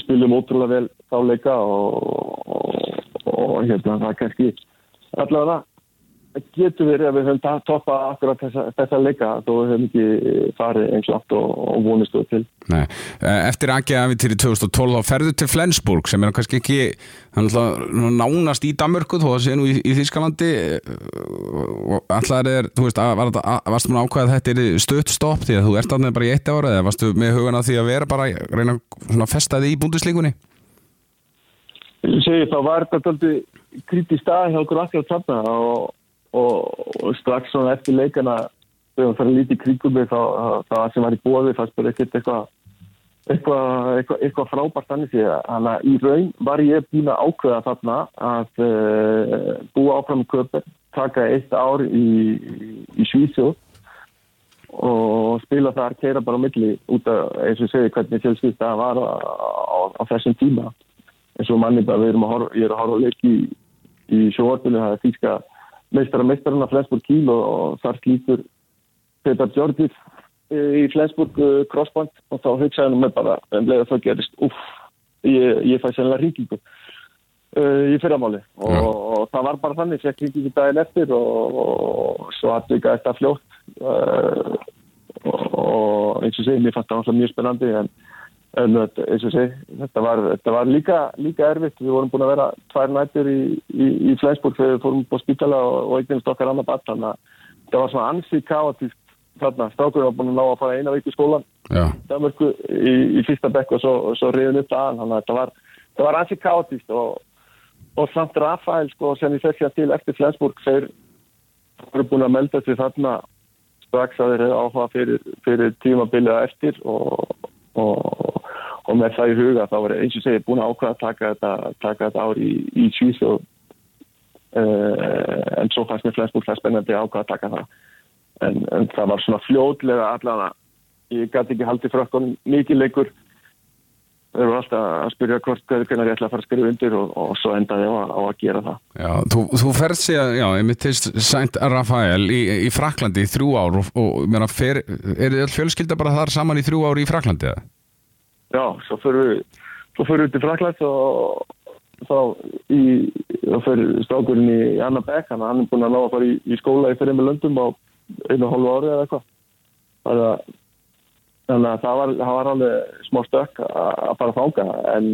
spilum ótrúlega vel þá leika og, og, og hérna það kannski allan að getur verið að við höfum toppa akkurat þessa, þessa leika þó við höfum ekki farið eins og allt og vonustu til. Nei, eftir aðgæða við til 2012 þá ferðu til Flensburg sem er kannski ekki nánast í Danmörku þó að sé nú í, í Þískalandi og allar er, þú veist, var þetta, varstu múin ákvæða að þetta er stutt stopp því að þú ert aðnað bara í eitt ára eða varstu með hugan að því að vera bara reyna að festa þið í búndisleikunni? Ég segi þá var þetta alltaf krítið stað hjá okkur akkurat þarna og og, og strax svona eftir leikana þegar við fyrir lítið við þá það sem var í bóði fannst bara ekkert eitthvað eitthvað eitthva, eitthva frábært þannig því að í raun var ég búin að ákveða þarna að uh, búa áfram í köpur, taka eitt ár í, í Svíðsjóð og spila þar keira bara á milli út af eins og segi hvernig fjölskyld það var á, á, á þessum tíma eins og manni bara við erum að horfa, ég er að horfa að leiki í, í sjóortunni það er físka meistara meistarinn af Flensburg Kíl og, og þar slítur Petar Gjörgir í Flensburg uh, crossband og þá hugsaði hann með bara en leiða það gerist, uff, ég, ég fæ sennilega ringingu uh, í fyrramáli og, og það var bara þannig, fekk ringingu daginn eftir og, og svo aðvika þetta fljótt uh, og eins og segi, mér fannst það alltaf mjög spennandi en En eins og segi, þetta var, þetta var líka, líka erfitt. Við vorum búin að vera tvær nættir í, í, í Flensburg þegar við fórum på spítala og, og eignast okkar annar batt. Þannig að það var svona ansið kaotíst þarna. Strákurinn var búin að ná að fara eina vik í skólan. Danmarku í, í fyrsta bekk og svo, svo reyðin upp aðan. Þannig að þetta var, var ansið kaotíst og, og samt Rafael sko sem ég fekk hér til eftir Flensburg þeir voru búin að melda sig þarna strax að þeir áhuga fyrir, fyrir tímabiliða eftir og og, og með það í huga þá var eins og segið búin að ákvæða að taka þetta, taka þetta ár í, í Svíþjóð uh, en svo fannst mér Flensburg það spennandi að ákvæða að taka það. En, en það var svona fljótlega allan ég gæti ekki haldið frökkun mikið leikur. Þau voru alltaf að spyrja hvort hvernig ég ætla að fara að skrifa undir og, og svo endaði ég á, á að gera það. Já, þú, þú ferð síðan, já, einmitt til Saint Rafael í, í Fraklandi í þrjú ár og, og meina, fer, er þið all fjölskylda bara þar saman í þrjú ár í Fraklandi eða? Já, svo fyrir við svo fyrir við til Fraklands og þá í þá fyrir strákurinn í Anna Beck hann er búin að ná að fara í, í skóla í fyrir með löndum á einu og hálfu ári eða eitthvað. Þannig að það var, það var alveg smá stökk að að þánga en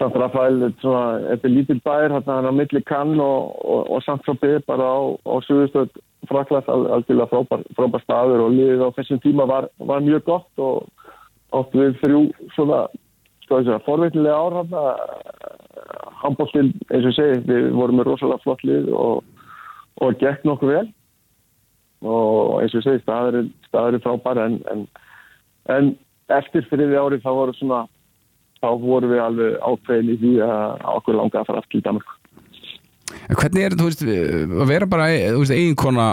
samt Rafael þetta er lítil bær hann er á milli kann og, og, og samt svo byrð bara á, á suðustöð Fraklands alveg frábær, frábær staður og liðið á þessum tíma var, var mjög gott og átt við þrjú svona sko forveitnilega ár hann handbóltinn eins og segi við vorum með rosalega flott lið og, og gekk nokkuð vel. Og eins og segi staðurinn staðurinn frábær en, en, en eftir þriði ári þá voru svona þá voru við alveg ákveðin í því að okkur langa að fara aftur í Danmark En Hvernig er þetta, þú veist, að vera bara þú veist, eiginkona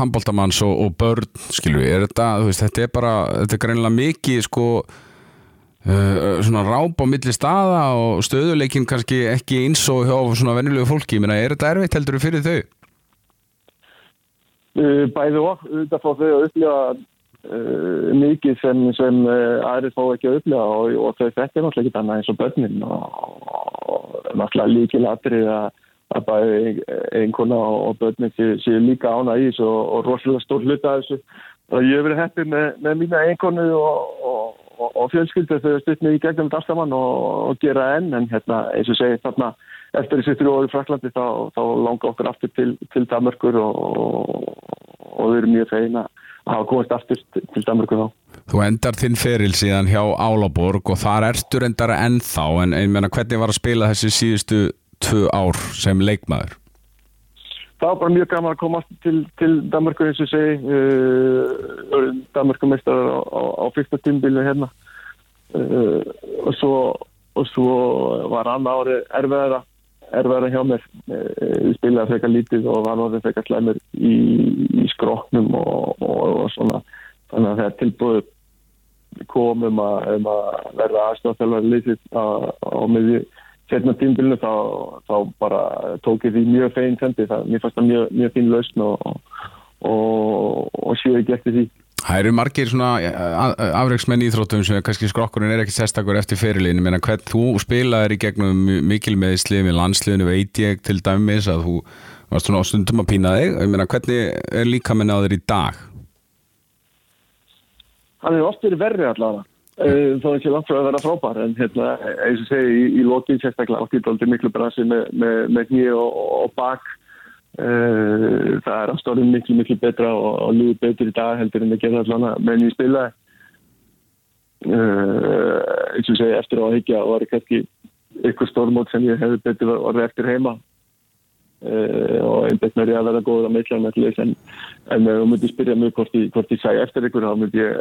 handbóltamanns og, og börn, við, er þetta, þú veist, þetta er bara, þetta er greinilega mikið, sko, uh, svona ráp á milli staða og stöðuleikin kannski ekki eins og hjá svona venjulegu fólki, ég meina, er þetta erfitt heldur fyrir þau? Uh, bæði og auðvitað fá þau að upplifa uh, mikið sem, sem aðrið fá ekki að upplifa og, og þau þetta er náttúrulega ekki annað eins og börnin og, og náttúrulega líkil aðrið að, að bæði einkona og börnin séu sé líka ána í þessu og, og rosalega stór hluta af þessu. Og ég hef verið heppið með, með mína einkonu og fjölskyldu þau stutt mig í gegnum saman og gera enn. En hérna eins og segi þarna eftir þessi í Fraklandi þá, þá langar okkur aftur til, til Danmarkur og, og við erum mjög fegin að hafa komast aftur til, Danmarkur þá. Þú endar þinn feril síðan hjá Álaborg og þar ertu reyndara ennþá. En ég meina hvernig var að spila þessi síðustu tvö ár sem leikmaður? Það var bara mjög gaman að komast til, til Danmarkur eins og segi. Uh, Danmarkumeistar á, á, á fyrsta tímbilu hérna. Uh, og svo og svo var annar ári erfiðara erfiðara hjá mér. Ég spilaði frekar lítið og var orðið frekar slæmur í, í skroknum og, og, og svona. Þannig að þegar tilbúið komum um að verða aðstofþjálfari lítið á, á miðju setna tímbilinu þá, þá bara tók ég því mjög fein sendi. Það mér fannst það mjög, mjög fín lausn og, og séu ekki eftir því. Það eru margir svona afreiksmenn íþróttum sem kannski skrokkurinn er ekki sérstakur eftir fyrirlinu, menn að hvern þú spilaðir í gegnum mikil meðslið með landsliðinu veit ég til dæmis að þú varst svona á stundum að pína þig, ég menna hvernig er líka á þér í dag? Hann er oft verið verri allavega þó ekki langt frá að vera frábær en hérna, eins og segi, í, í lokin sérstaklega átt í daldi miklu brasi með, með, með nýju og, og bak. Uh, það er afstofnum miklu miklu betra og, og líður betur í dag heldur en að gera allavega menn í spila. Uh, eins og segja eftir á að higgja var kannski ykkur stórmót sem ég hefði betur orðið eftir heima uh, og einbætt með að vera góður að meitla með allir en, þú myndir spyrja mig hvort hvort ég sæ eftir ykkur þá myndi ég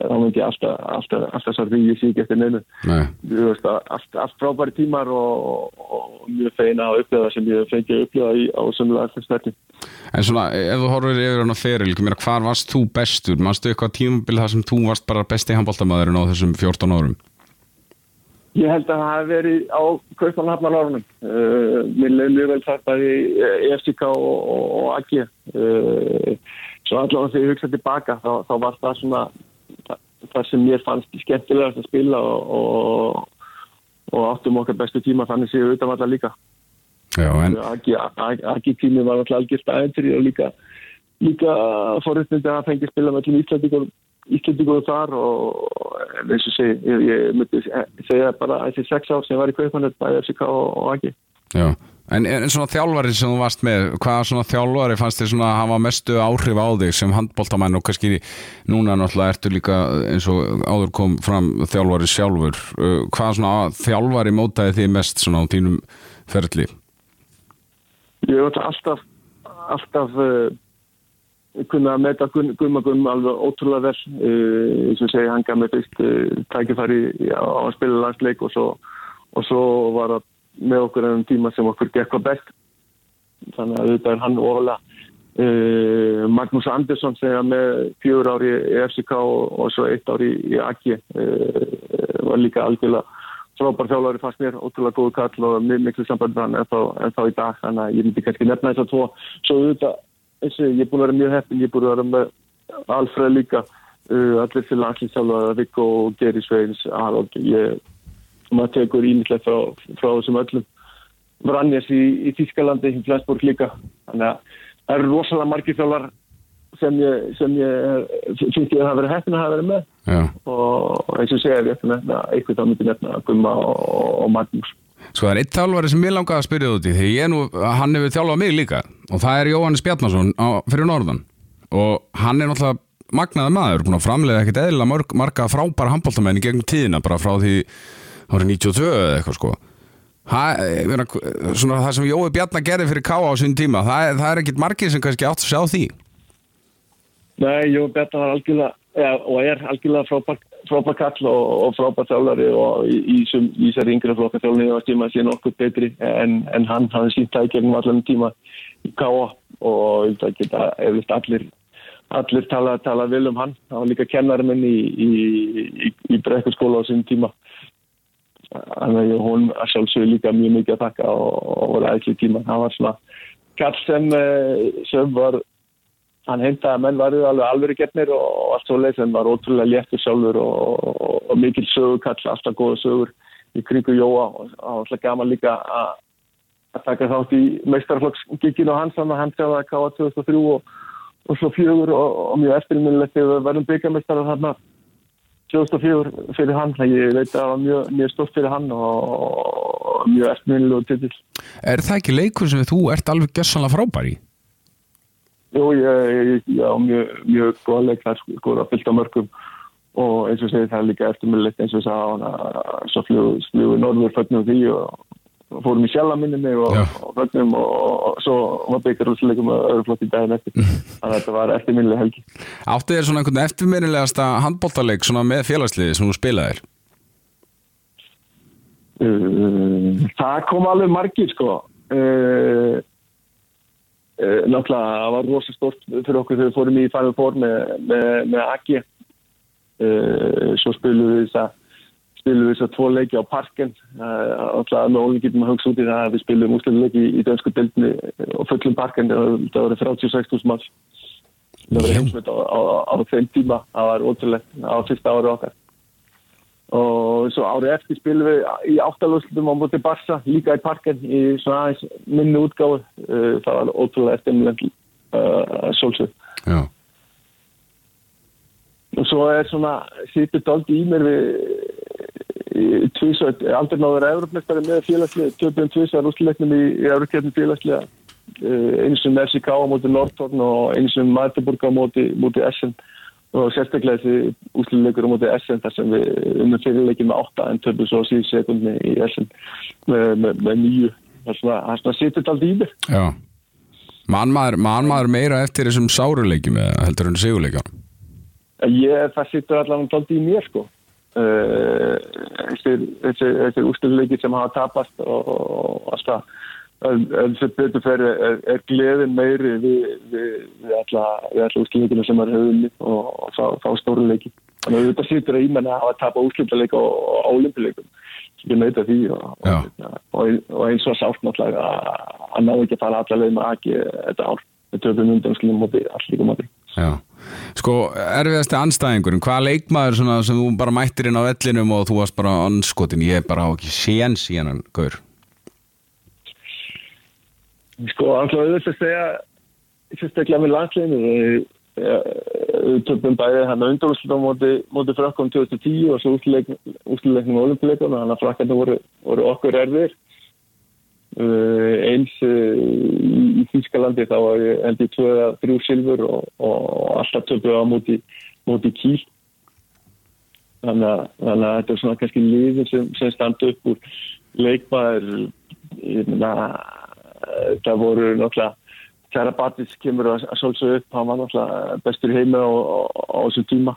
þá myndi ég alltaf alltaf, alltaf svo því ég sé ekki eftir neinu veist, allt, allt frábæri tímar og, og mjög feina að upplifa sem ég fengi að upplifa í á sömulega alltaf stætti En svona, ef þú horfir yfir hann á feril hvar varst þú bestur? Mástu eitthvað tímabil þar sem þú varst bara besti handbóltamæðurinn á þessum 14 árum? Ég held að það hef verið á Kaupmannhafnar árunum. Uh, mér leiði vel það bæði EFCK og, og, og AG. Uh, svo allavega þegar ég hugsaði tilbaka þá, þá var það svona það, það sem mér fannst skemmtilegast að spila og, og áttum okkar bestu tíma þannig séu utan allar líka. Já, en... AG tími var alltaf algjörst aðeins og líka, líka forutnindi að fengi spila með allir Íslandíkur Íslandíkur þar og eins og segi, ég, ég myndi segja bara þessi sex ár sem var í Kaupanett bæði FCK og, og AG en, en svona þjálfari sem þú varst með hvaða svona þjálfari fannst þér svona að hafa mestu áhrif á þig sem handbóltamann og kannski núna náttúrulega ertu líka eins og áður kom fram þjálfari sjálfur. Hvaða svona þjálfari mótaði þið mest svona á tínum ferli? Ég veit alltaf alltaf uh, kunna að meta Gumma Gumma alveg ótrúlega vel. Eins og segja hann gaf mig fyrst tækifæri á að spila landsleik og svo, og svo var það með okkur ennum tíma sem okkur gekk hvað best. Þannig að þetta er hann ofalega Uh, Magnús Andersson sem er með fjögur ári í FCK og, og svo eitt ári í AG uh, var líka algjörlega frábær þjálfari fannst mér, ótrúlega góðu kall og miklu samband með en þá í dag. Þannig að ég myndi kannski nefna þess að tvo. Svo auðvitað, eins og ég er búin að vera mjög heppin ég er búin að vera með Alfred líka. Uh, allir til landslýstjálfara Viggo og Geri Sveins Harald, ég maður tekur ímyndlega frá, frá þessum öllum. Vranjes í, í Tískalandi í Flensborg líka. Þannig að það eru rosalega margir þjálfar sem ég, sem ég finnst ég að hafa verið heppin að hafa verið með. Já. og eins og segja við eftir nefna eitthvað þá myndi nefna Gumma og, og Magnús Sko það er eitt þjálfari sem ég langaði að spyrja út í því ég er nú, hann hefur þjálfað mig líka og það er Jóhannes Bjarnason fyrir norðan. Og hann er náttúrulega magnaði maður, búin að framlega ekkert eðlilega marg, marga frábæra handbóltamenn í gegnum tíðina bara frá því árið 92 eða eitthvað sko. Ha, meina, svona, það sem Jói Bjarnar gerði fyrir K.A. á sín tíma það, það er ekkert margir sem kannski átt að sjá því. Nei, Jón Betta var algjörlega og er algjörlega frábær, frábær kall og, og frábær þjálfari og í, þessari yngri flokka þjálfari var tíma að sé nokkuð betri en, en hann hafði sínt það í gegnum allan tíma í K.A. og það geta eflust allir allir tala, tala vel um hann hann var líka kennari minn í, í, í, í brekkurskóla á sín tíma þannig að hún að sjálfsögur líka mjög mikið að taka og, og var aðeins í tíma hann var svona kall sem, eh, sem var hann heimtaði að menn varu alveg alveg getnir og allt svo leið sem var ótrúlega léttur sjálfur og, og, og mikil sögukall, alltaf góða sögur í kringu Jóa og alltaf gaman líka að að taka þátt í meistarflokksgikinu hans þannig að hann segði að káða 2003 og, og svo fjögur og, mjög eftirminnilegt þegar verðum byggamestara þarna 2004 fyrir hann þannig að ég veit að það var mjög, mjög stort fyrir hann og, mjög eftirminnilegu titill Er það ekki leikur sem þú ert alveg gessanlega frábær í? Jú, ég, á mjög, mjög góða leik þar sko, sko, að fylgta mörgum. Og eins og segi það er líka eftirminnilegt eins og sá hann að svo flugu norður fögnum því og, fórum í sjálfa minni mig og, og fögnum og, og svo var byggar úrsleikum og öðru flott í daginn eftir. Þannig að þetta var eftirminnileg helgi. Áttu þér svona einhvern eftirminnilegasta handbóltaleik svona með félagsliði sem þú spilaðir? Uh, það kom alveg margir sko. Uh, náttúrulega það var rosa stort fyrir okkur þegar við fórum í Final Four með, með, með AG uh, svo spilum við þess að við tvo leiki á parken uh, náttúrulega með ólík getum að hugsa út í það að við spilum úsleiki í, í dönsku deildinni og fullum parken það voru 36.000 manns. Það var heimsmynd á, á, á, þeim tíma. Það var ótrúlegt á fyrsta ári okkar og svo árið eftir spilum við í áttalúslutum á móti Barsa líka í parken í svona aðeins minni útgáfu. Uh, það var ótrúlega eftirmilend uh, sólsög Já. og svo er svona sýttur doldi í mér við tvísvært, aldrei náður Európmestari með félagslið, töpum tvísvært úsleiknum í, í Európkjörnum félagsliða uh, eins og FCK á móti Nortorn og eins og Magdeburg á móti, móti Essen og sérstaklega þessi úsluleikur á móti Essen þar sem við unnum fyrirleikin með 8 en töpum svo síðan sekundni í Essen með, með, með nýju það sýttur doldi í mér Já. Man meira eftir þessum sáruleikjum eða heldur en sigurleikjum? Ég, það sittur allavega doldi í mér sko uh, þessir úrsluleikir sem hafa tapast og, og alltaf en en sem betur fyrir er, er gleðin meiri við, við, við alla, alla úrsluleikina sem er höfðunni og, og fá, fá stóruleiki þannig að þetta sittur að ímenna að tapa úrsluleika og, og ólimpileikum ég meita því og, Já. og, og, og eins og sátt náttúrulega að, að ná ekki að fara alla leið með aki þetta ár við töfum undan skilum móti allir móti Já. Sko, erfiðasti anstæðingurinn, hvað leikmaður sem þú bara mættir inn á vellinum og þú varst bara anskotin, ég bara á ekki séns í hennan gaur? Sko, alltaf auðvitað að segja sérstaklega með landsleginu við við töfum bæði hann að undanúsluta á móti, móti frakkum 2010 og svo úsluleiknum og olimpíuleikum þannig að frakkarnir voru, voru okkur erfir uh, eins uh, í, Þýskalandi þá var ég ég 2-3 silfur og, og alltaf töfum á móti, móti kíl. Þannig að, þannig að þetta er svona kannski liðin sem, sem standa upp úr. Leikmaður ég meina eh, það voru náttúrulega Kæra Batis kemur að, svolsög upp hann var náttúrulega bestur í heimi á, þessum tíma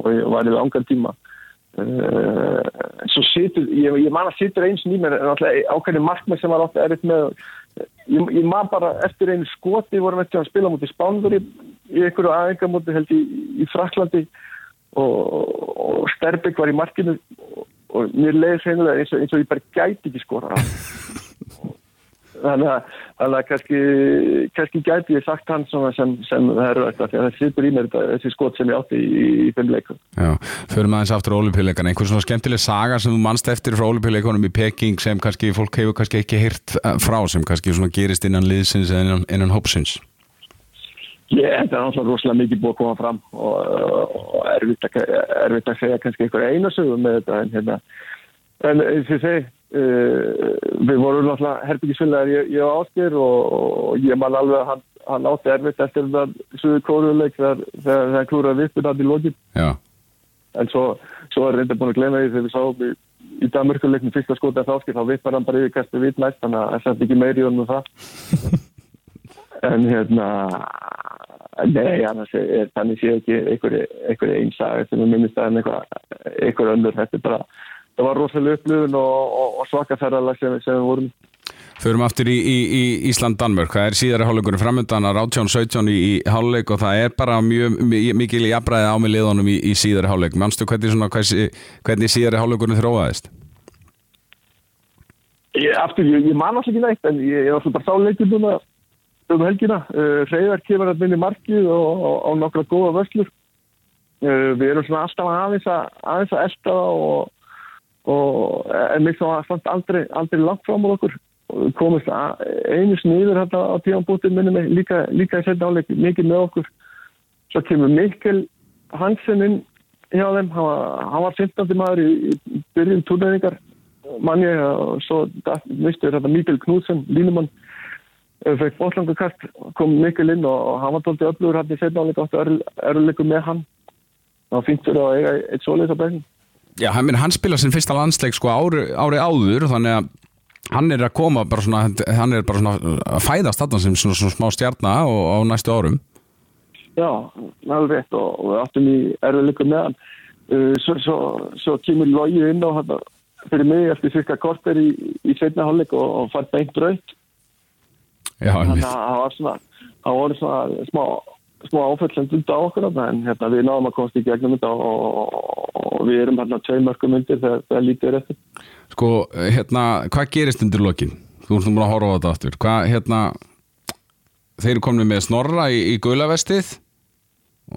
og var í langan tíma. Uh, svo situr, ég, ég man að situr eins nýmur, en alltaf ákveðin markmið sem var ofta erfitt með. Ég, ég man bara eftir einu skoti vorum við að spila mútið Spándur í, í einhverju aðengamóti held í, í Fraklandi og, og Sterbygg var í markinu og, mér leiði hreinilega eins, eins og ég bara gæti ekki skora þannig að, kannski, kannski gæti ég sagt hann sem, sem því að það situr í mér þetta, þessi skot sem ég átti í, í, í þeim leikum Já, förum aðeins aftur á olimpíuleikana einhver svona skemmtileg saga sem þú manst eftir frá olimpíuleikunum í Peking sem kannski fólk hefur kannski ekki heyrt eh, frá sem kannski svona gerist innan liðsins eða innan, innan hópsins? Ég, þetta er náttúrulega rosalega mikið búið að koma fram og, og erfitt, að, erfitt að segja kannski einhver eina sögum með þetta en hérna, en ég segi uh, við vorum náttúrulega herbyggisfélagar ég, ég og Ásker og, og ég man alveg að hann, hann átti erfitt eftir þetta suðu kóruleik þegar, þegar, þegar klúraði viðbyrðan í lokin. Já, en svo, svo er reynda búin að gleyma því þegar við sáum í, í Danmörkuleiknum fyrsta skota af Ásker þá viðbær hann bara yfir kastu vitt næst þannig að það sett ekki meiri um það. [LAUGHS] En hérna nei, annars er, þannig sé ekki einhverju einsaga sem er minnist að einhver, einhver önnur. Þetta er bara, það var rosalega upplifun og, og, og svaka ferðalag sem, sem við vorum förum aftur í, í, í Ísland-Danmörk það er síðari hálfleikurinn framöndan að 18-17 í, í hálfleik og það er bara mjög mi- mikil jafnræði á með liðunum í, í síðari hálfleik manstu hvernig, svona, hvernig, hvernig síðari hálfleikurinn þróaðist? Ég, aftur, ég, ég man alltaf ekki neitt en ég, ég var svo bara sáleikur núna um helgina. Uh, Freyðar kemur að minni markið og, og, og nokkra góða vöslur. Uh, við erum svona alltaf aðeins að, aðeins að elda og, og mér þá að samt aldrei, aldrei langt fram á okkur. Og við að, einu sniður hérna á tímanbútið minni mig líka, líka í setna áleik mikið með okkur. Svo kemur Mikkel Hansen inn hjá þeim. Hann var, hann var 15. maður í, í byrjun túrnæðingar manni og svo mistu þetta Mikkel Knudsen, línumann fekk bóttlangakast, kom Mikkel inn og hann var tóldið öflugur hann í setna áleika áttu öruleikum með hann var fínt fyrir að eiga eitt svoleiðs á bæðin Já, hann, hann spila sin fyrsta landsleik sko ári, ári áður þannig að hann er að koma bara svona, hann er bara svona að fæðast þarna sem svona, svona smá stjarna á, á næstu árum. Já, alveg rétt og, og við áttum í erfiðleikum með hann. Uh, svo, svo, svo kemur Lógi inn og hann fyrir mig eftir cirka korter í, í setna hálfleik og, og fær beint braut Já, þannig að það var svona það voru svona smá, smá áfællend undir á okkur en hérna, við náðum að komast í gegnum þetta og, og, við erum hérna tvei mörgum undir þegar það lítið er eftir. Sko, hérna, hvað gerist undir lokin? Þú erum búin að horfa á þetta aftur. Hvað, hérna þeir komin með snorra í, í gulavestið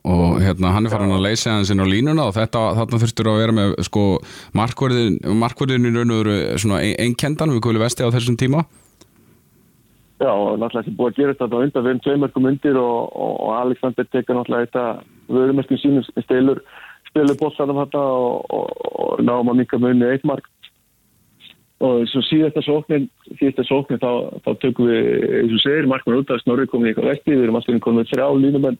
og hérna hann er farin að leysa hans inn á línuna og þetta, þarna þurftur að vera með sko markverðin, markverðin í raun og veru svona ein- einkendan við gulavesti á þessum tíma Já, náttúrulega sem búið að gera þetta undan, við erum tvei mörgum undir og, og, og Alexander tekur náttúrulega þetta vörumerkjum sínum stelur, stelur bóttanum þetta og, og, náum að minka munni eitt mark. Og svo síðasta sóknin síðasta sóknin þá, þá tökum við eins og segir markmann út að snorri komin í eitthvað vesti við erum alltaf komin með þrjá línumenn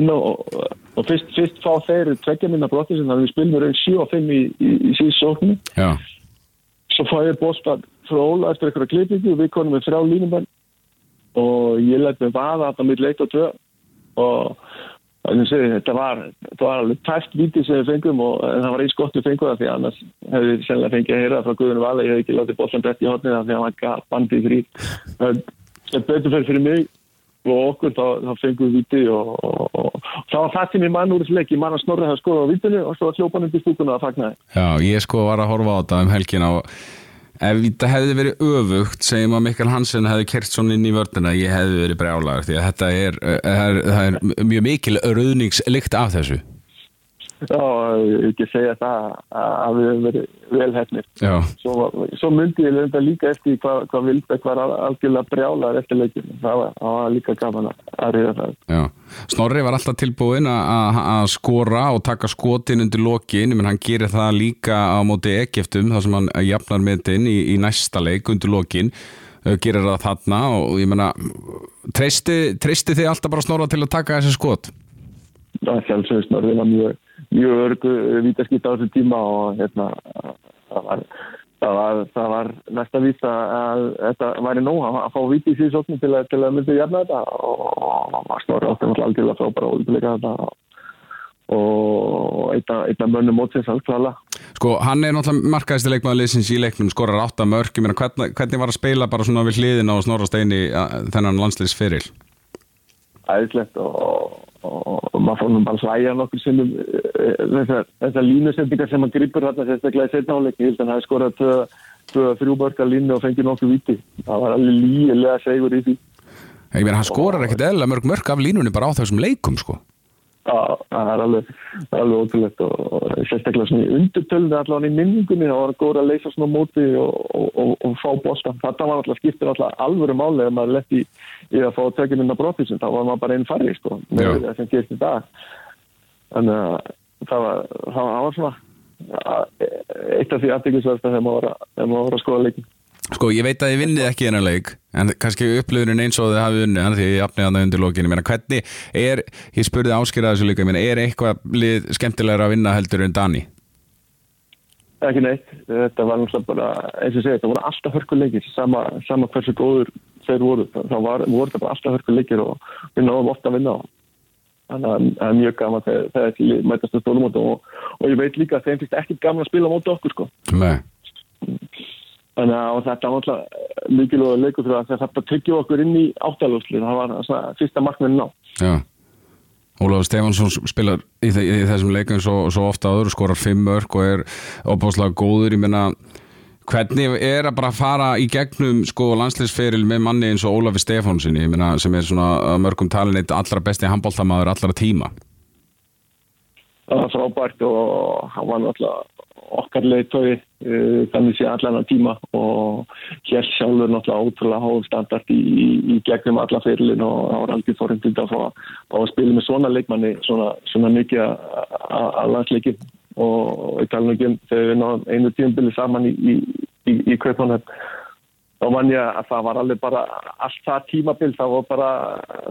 inn á og, fyrst, fyrst fá þeir tveggja minna brotti sem þannig við spilum við raun 7 og 5 í, í, í síðast sóknin Já, svo fá ég bóstan frá Óla eftir eitthvað klippingu og við konum með þrjá línumenn og ég læt með vaða þetta mitt leitt og tvö. Og að þetta var, var alveg tæft vítið sem við fengum og það var eins gott við fengum það því annars hefði við sennilega fengið að heyra frá Guðunum Vala ég hef ekki látið bóstan brett í hotnið það því að hann var bandið frí sem betur fyrir mig og okkur þá, þá fengum við vítið og, og, og, það var það sem ég mann úr þessu leik ég mann að snorra það skoða á vítinu og svo að hljópa hann upp í stúkuna að fagna já, ég sko var að horfa á þetta um helgina og ef þetta hefði verið öfugt segjum að Mikkel Hansen hefði kert svona inn í vördina ég hefði verið brjálagur því að þetta er, er, það er mjög mikil rauðningslykt af þessu Já, ekki segja það að við hefum verið vel hefnir. Já, Svo, svo myndi ég lenda líka eftir hvað, hvað Vilbek var al- algjörlega brjálar eftir leikinu. Það var, það var líka gaman að- reyða það. já Snorri var alltaf tilbúin að- skora og taka skotin undir lokin menn hann gerir það líka á móti Egeftum þar sem hann jafnar metin í, í næsta leik undir lokin gerir það þarna og ég menna treysti, treysti þið alltaf bara Snorra til að taka þessi skot Það sjálfsögst Norðin var mjög, mjög örgu vítaskipt á þessu tíma og hérna, það var, það var, það var næsta víta að þetta væri nóg að, að fá víti í síðan sóknum til, að- til að myndi jafna þetta og, og snorri átti náttúrulega algjörlega frábæra ólíkuleika þetta og einna, einna mönnum mótsins alls klála. Sko, hann er náttúrulega markaðist leikmaður liðsins í leiknum, skorar átta mörg, ég meina hvernig, hvernig var að spila bara svona við hliðin á Snorra Steini að- þennan landsliðsferil? æðislegt og, og, maður fór nú bara slæja nokkur sinnum eh, þessar, þessar línusendingar sem hann gripur þarna sérstaklega í setnáleik ég held að hann hafi skorað tvö, tvö þrjú börka línu og fengið nokkur viti það var alveg lígilega segur í því. Ég meina, hann skorar ekkert eðla mörg mörg af línunni bara á þessum leikum, sko. Það er alveg, alveg ótrúlegt og, sérstaklega svona í undurtölni allavega í minningunni, það var góður að leysa svona móti og, og, og, og fá bósta þetta var alltaf skiptir alltaf alvöru máli ef maður lett í, í að fá tökinn inn á brotthúsin, þá var maður bara einn farri sko, með það sem gerst í dag. Þannig að það var, það var, það var svona að- eitt af því var að, þegar maður var að skoða leikin Sko, ég veit að þið vinnið ekki þennan leik, en kannski upplöðunin eins og þið hafið unnið hann því ég jafnið hann undir lókinu. Ég meina, hvernig er, ég spurði áskýrða þessu líka, ég meina, er eitthvað lið skemmtilegra að vinna heldur en Dani? ekki neitt, þetta var náttúrulega bara eins og ég segi, þetta voru alltaf hörkuleikir sama, sama hversu góður þeir voru það var, voru þetta bara alltaf hörkuleikir og við náðum ofta að vinna á þannig að það er mjög gaman þegar lið mætast að stólumóta og, og ég veit líka að þeim finnst ekkit gaman að spila á móti okkur sko Nei. Þannig að þetta var náttúrulega mikilvæg leikur fyrir að það þarf að tryggja okkur inn í áttalúsli það var svona fyrsta markmennin á Já. Ólafur Stefansson spilar í, þe í þessum leikum svo, svo ofta áður, skorar fimm mörg og er opáslega góður, ég meina hvernig er að bara fara í gegnum sko landsliðsferil með manni eins og Ólafur Stefansson, ég meina sem er svona mörgum talin eitt allra besti handbóltamaður allra tíma. það var frábært og hann var náttúrulega okkar leiðtói uh, þannig sé allan að tíma og hér sjálfur náttúrulega ótrúlega háum standart í, í, í gegnum alla fyrirlin og það var aldrei þorrindið að fá að, fá að spila með svona leikmanni svona, svona mikið að- að að landsleiki og ég tala nú ekki um þegar við náðum einu tíumbili saman í, í, Kaupanhöfn þá vann ég að það var alveg bara allt það tímabil, það var bara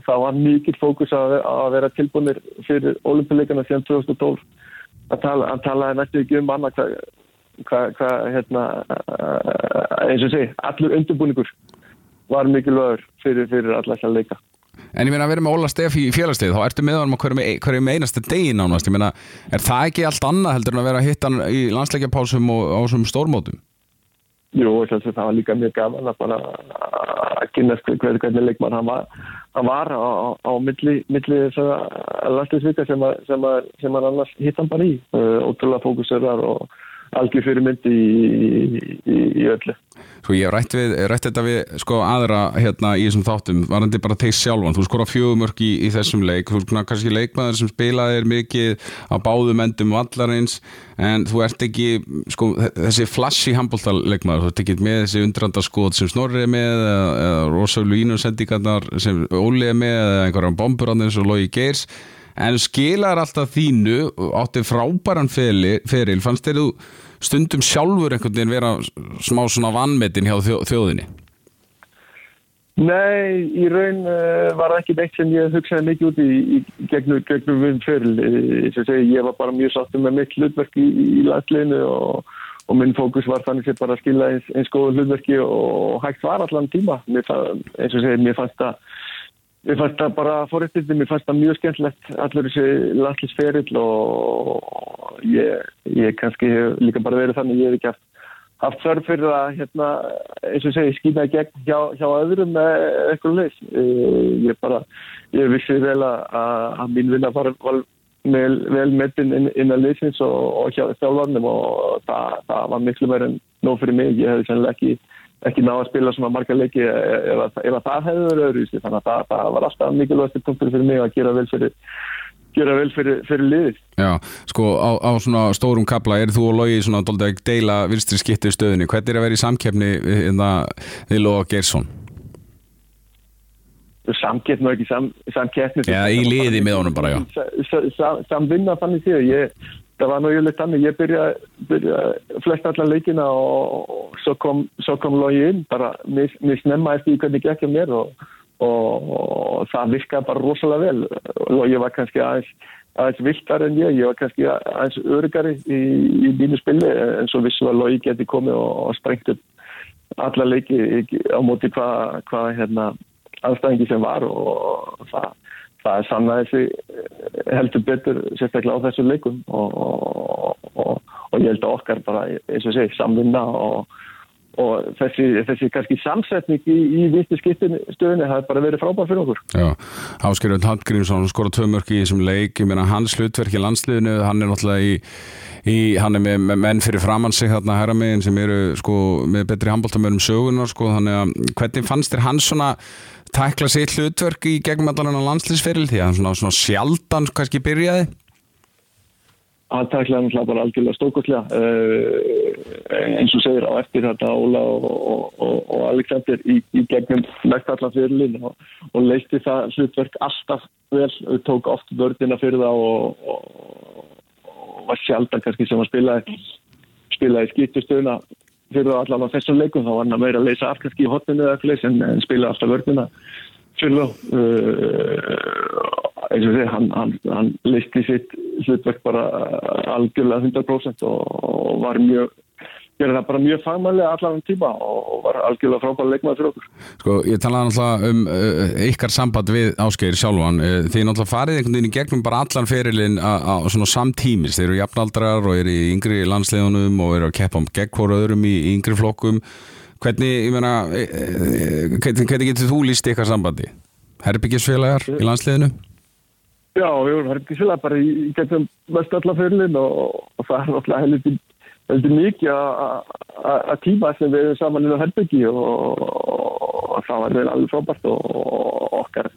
það var mikill fókus að, að vera tilbúinir fyrir olimpíuleikana síðan 2012 að tala, að talaði næstu ekki um annað hvað hva, hva, hérna eh, eins og sé, allur undirbúningur var mikilvægur fyrir, fyrir alla þessar leika En ég meina að vera með Óla Stef í félagslið, þá ertu með honum á hverju með, hverju með einasta degi nánast, ég meina, er það ekki allt annað heldur en að vera að hitta hann í landsleikjapásum og á þessum stórmótum? Jú, þess að það var líka mjög gaman að bara að kynast hver, hvernig leikmann hann var, hann var á, á, milli, milli þessara landslisvika sem, sem, sem hann annars hitt hann bara í. Uh, ótrúlega fókusurar og algjör fyrir myndi í, í, í öllu. Sko ég hef rætt, við, rætt þetta við sko aðra hérna í þessum þáttum varandi bara þeir sjálfan, þú skora fjögumörk í, í þessum leik, þú er kannski leikmaður sem spilaði er mikið á báðum endum vallarins, en þú ert ekki sko þessi flashy handbóltaleikmaður, þú ert ekki með þessi undrandar skot sem Snorri er með eða, eða Rosalínu sendingarnar sem Óli er með eða einhverjum bomburannir eins og Logi Geirs. En skilar alltaf þínu átti frábæran feril, fannst þú stundum sjálfur einhvern veginn vera smá svona vannmetin hjá þjó, þjóðinni Nei, í raun uh, var ekki neitt sem ég hugsaði mikið út í, í gegnum, gegnum við fyrir. Ég, segi, ég var bara mjög sáttum með mitt hlutverk í, í landsliðinu og, og minn fókus var þannig sem bara að skila eins, eins góðu hlutverki og hægt var allan tíma. Mér, eins og segir, mér fannst það Mér fannst það bara fórhættið, mér fannst það mjög skemmtilegt allur þessi landslisferill og ég, ég kannski hef líka bara verið þannig, ég hef ekki haft, haft þörf fyrir að, hérna, eins og segi, skýna gegn hjá, hjá öðrum með eitthvað leys. Ég bara, ég vissi vel að, að mín vinna var, var vel, vel metin inn, innan leysins og, og hjá þjálfarnum og það, það var miklu meira en nóg fyrir mig. Ég hefði sennilega ekki ekki ná að spila svona marga leiki ef, ef að það hefði verið öðru þannig að það, það var alltaf mikilvægst punktur fyrir mig að gera vel fyrir, gera vel fyrir, fyrir liðið. Já, sko á, á svona stórum kapla er þú og Logi svona dóldi að deila vinstri skipti stöðinni, hvernig er að vera í samkeppni við, hérna, við Loga Geirsson? Samkeppn og ekki sam, samkeppni Já, í liði með honum bara, já. Sa- sa- Samvinna þannig séð ég, það var nú yfirleitt þannig ég byrjaði byrja, flest allar leikina og, og svo kom, kom Logi inn bara mér snemma eftir hvernig gekk hjá mér og, og, og það virkaði bara rosalega vel. Logi var kannski aðeins aðeins viltar en ég, ég var kannski aðeins örgari í, í mínu spili en svo vissu að Logi geti komið og, og sprengt upp alla leiki á móti hvað hva, hérna aðstæðingi sem var og það, það er sannaði sig eh, heldur betur sérstaklega á þessu leikum og, og, og, og ég held að okkar bara eins og segi samvinna og, þessi, þessi kannski samsetning í, í vistu skiptin stöðunni það er bara verið frábær fyrir okkur. Já, Áskerjörn Hallgrímsson skora tvö mörk í þessum leik, ég meina hans hlutverk í landsliðinu, hann er náttúrulega í, í hann er með, menn fyrir framann sig þarna herra megin sem eru sko með betri handbóltamörum sögunar sko, þannig að hvernig fannst þér hans svona tækla sitt hlutverk í gegnum allan á landsliðsferil því að hann svona, svona sjaldan kannski byrjaði? Hann tæklaði náttúrulega bara algjörlega stókostlega uh, eins og segir á eftir þetta Óla og, og, og, og Alexander í, í gegnum næst allan fyrirlin og, leisti það hlutverk alltaf vel, tók oft vördina fyrir það og var sjaldan kannski sem að spilaði spilaði skýttustöðuna fyrir allan á þessum leikum. Þá var hann að meira að leysa af kannski í hotninu eða eitthvað en, en spilaði alltaf vördina fyrir þá. Uh, eins og því, hann, hann, hann listi sitt hlutverk bara algjörlega 100% og, og var mjög gerði það bara mjög fagmælega allan tíma og var algjörlega frábæra leikmaður fyrir okkur. Sko, ég talaði náttúrulega um uh, ykkar samband við Ásgeir sjálfan, uh, þið náttúrulega farið einhvern veginn í gegnum bara allan ferilinn á svona samtímis, þeir eru jafnaldrar og eru í yngri landsleðunum og eru að keppa um gegn hvora öðrum í, yngri flokkum hvernig, ég meina hvernig, hvernig getur þú líst ykkar sambandi? Herbyggisfélagar í landsleðinu? Já, við vorum herbyggisfélagar bara í, í gegnum mest allan ferilinn og, og það er náttúrulega heldur heldur mikið að tíma sem við erum saman inn á Herbyggi og, það var vel alveg frábært og okkar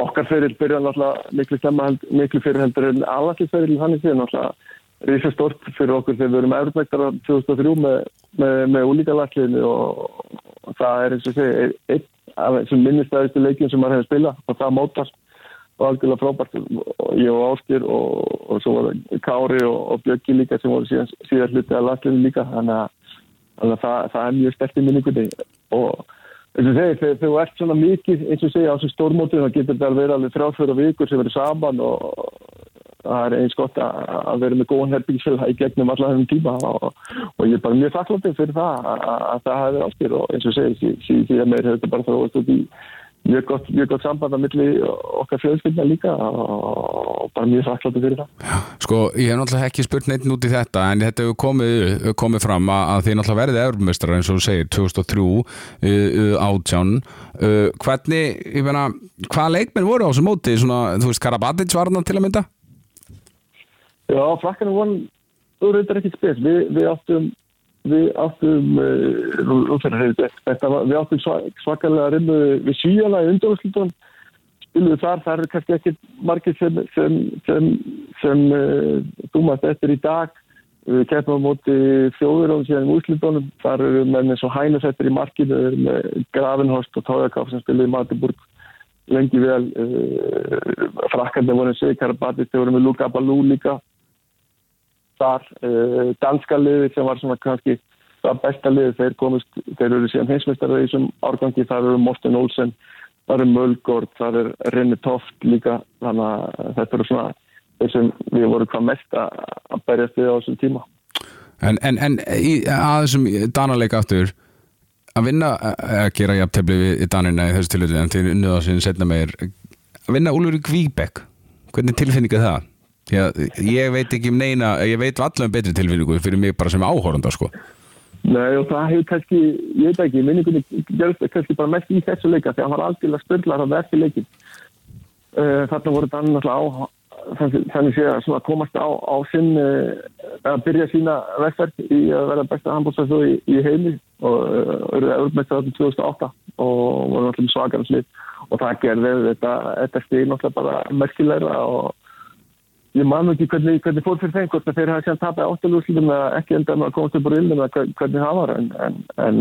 okkar fyrir byrja náttúrulega miklu stemma miklu fyrir heldur en alveg fyrir þannig séð náttúrulega rísa stort fyrir okkur þegar við erum erfnæktar á 2003 með, með, með úlíkalækliðinu og, og það er eins og segja einn af þessum minnistæðistu leikjum sem maður hefur spilað og það mótast og algjörlega frábært. Ég og Áskir og, og svo var Kári og, og Björki líka sem voru síðan, síðan hluti að landslinu líka. Þannig að, að það, það er mjög stertið minningunni. Og eins og segi þegar þú ert svona mikið eins og segja á þessu stórmótið þá getur þetta verið alveg þrjáfjörða vikur sem verður saman og það er eins gott að vera með góðan herbyggisfélag í gegnum allar þennum tíma. Og, og ég er bara mjög þakklátið fyrir það að, að það hafi verið áskil og eins og segi síðan meir hefur þetta bara þróast út í mjög gott, mjög gott samband að milli okkar fjölskyldna líka og bara mjög þakkláttu fyrir það. Sko, ég hef náttúrulega ekki spurt neitt út í þetta en þetta hefur komið, komið fram að þið náttúrulega verðið eurumestrar eins og þú segir 2003 átján uh, hvernig, ég meina hvaða leikmenn voru á þessu móti svona, þú veist, Karabatic var hann til að mynda? Já, frakkarinn von þú reyndar ekki spes, við, við áttum við áttum þetta, við áttum svakalega rimmu við síjala í undanvöldslutun spiluðu þar, það eru kannski ekki margir sem sem, sem, sem uh, dúmast eftir í dag. Við kemum á móti fjóður og síðan í úslutunum, þar eru menn eins og hænusættir í markinu, með Gravenhorst og Tóðakáf sem spiluði í Matiburg lengi vel. Uh, frakkarnir voru sig, Karabatis, þeir voru með Luka Balú líka þar uh, danska liði sem var svona kannski það besta liði þeir komist, þeir eru síðan heimsmyndstarið í þessum árgangi, þar eru Morten Olsen þar eru Mölgård, þar er Renni Toft líka, þannig að þetta eru svona þeir sem við vorum hvað mest að berjast við á þessum tíma En, en, en í, að þessum danarleika aftur að vinna, að gera jafntefni við Danina í þessu tilhjóðu en til unniða sinni setna meir, að vinna Úlur í Kvíbekk, hvernig tilfinningu það? Já, ég veit ekki um neina, ég veit allavega um betri tilfinningu fyrir mig bara sem áhóranda sko. Nei og það hefur kannski, ég veit ekki, minningunni gerðist kannski bara mest í þessu leika því að hann var algjörlega spörlar að verði leikin. Uh, þarna voru þannig náttúrulega á, þannig sé að komast á, á sinn, uh, að byrja sína vegferð í að vera besta handbólsvæðu í, í heimi og auðvitað uh, örmestið átum 2008 og voru náttúrulega svagarnslið og það gerði þetta, þetta stíð náttúrulega bara merkilegra og ég man ekki hvernig, hvernig fór fyrir þeim hvort þeir hafa sér tapað áttalúslutum eða ekki enda með að komast upp úr ildum eða hvernig það var en, en, en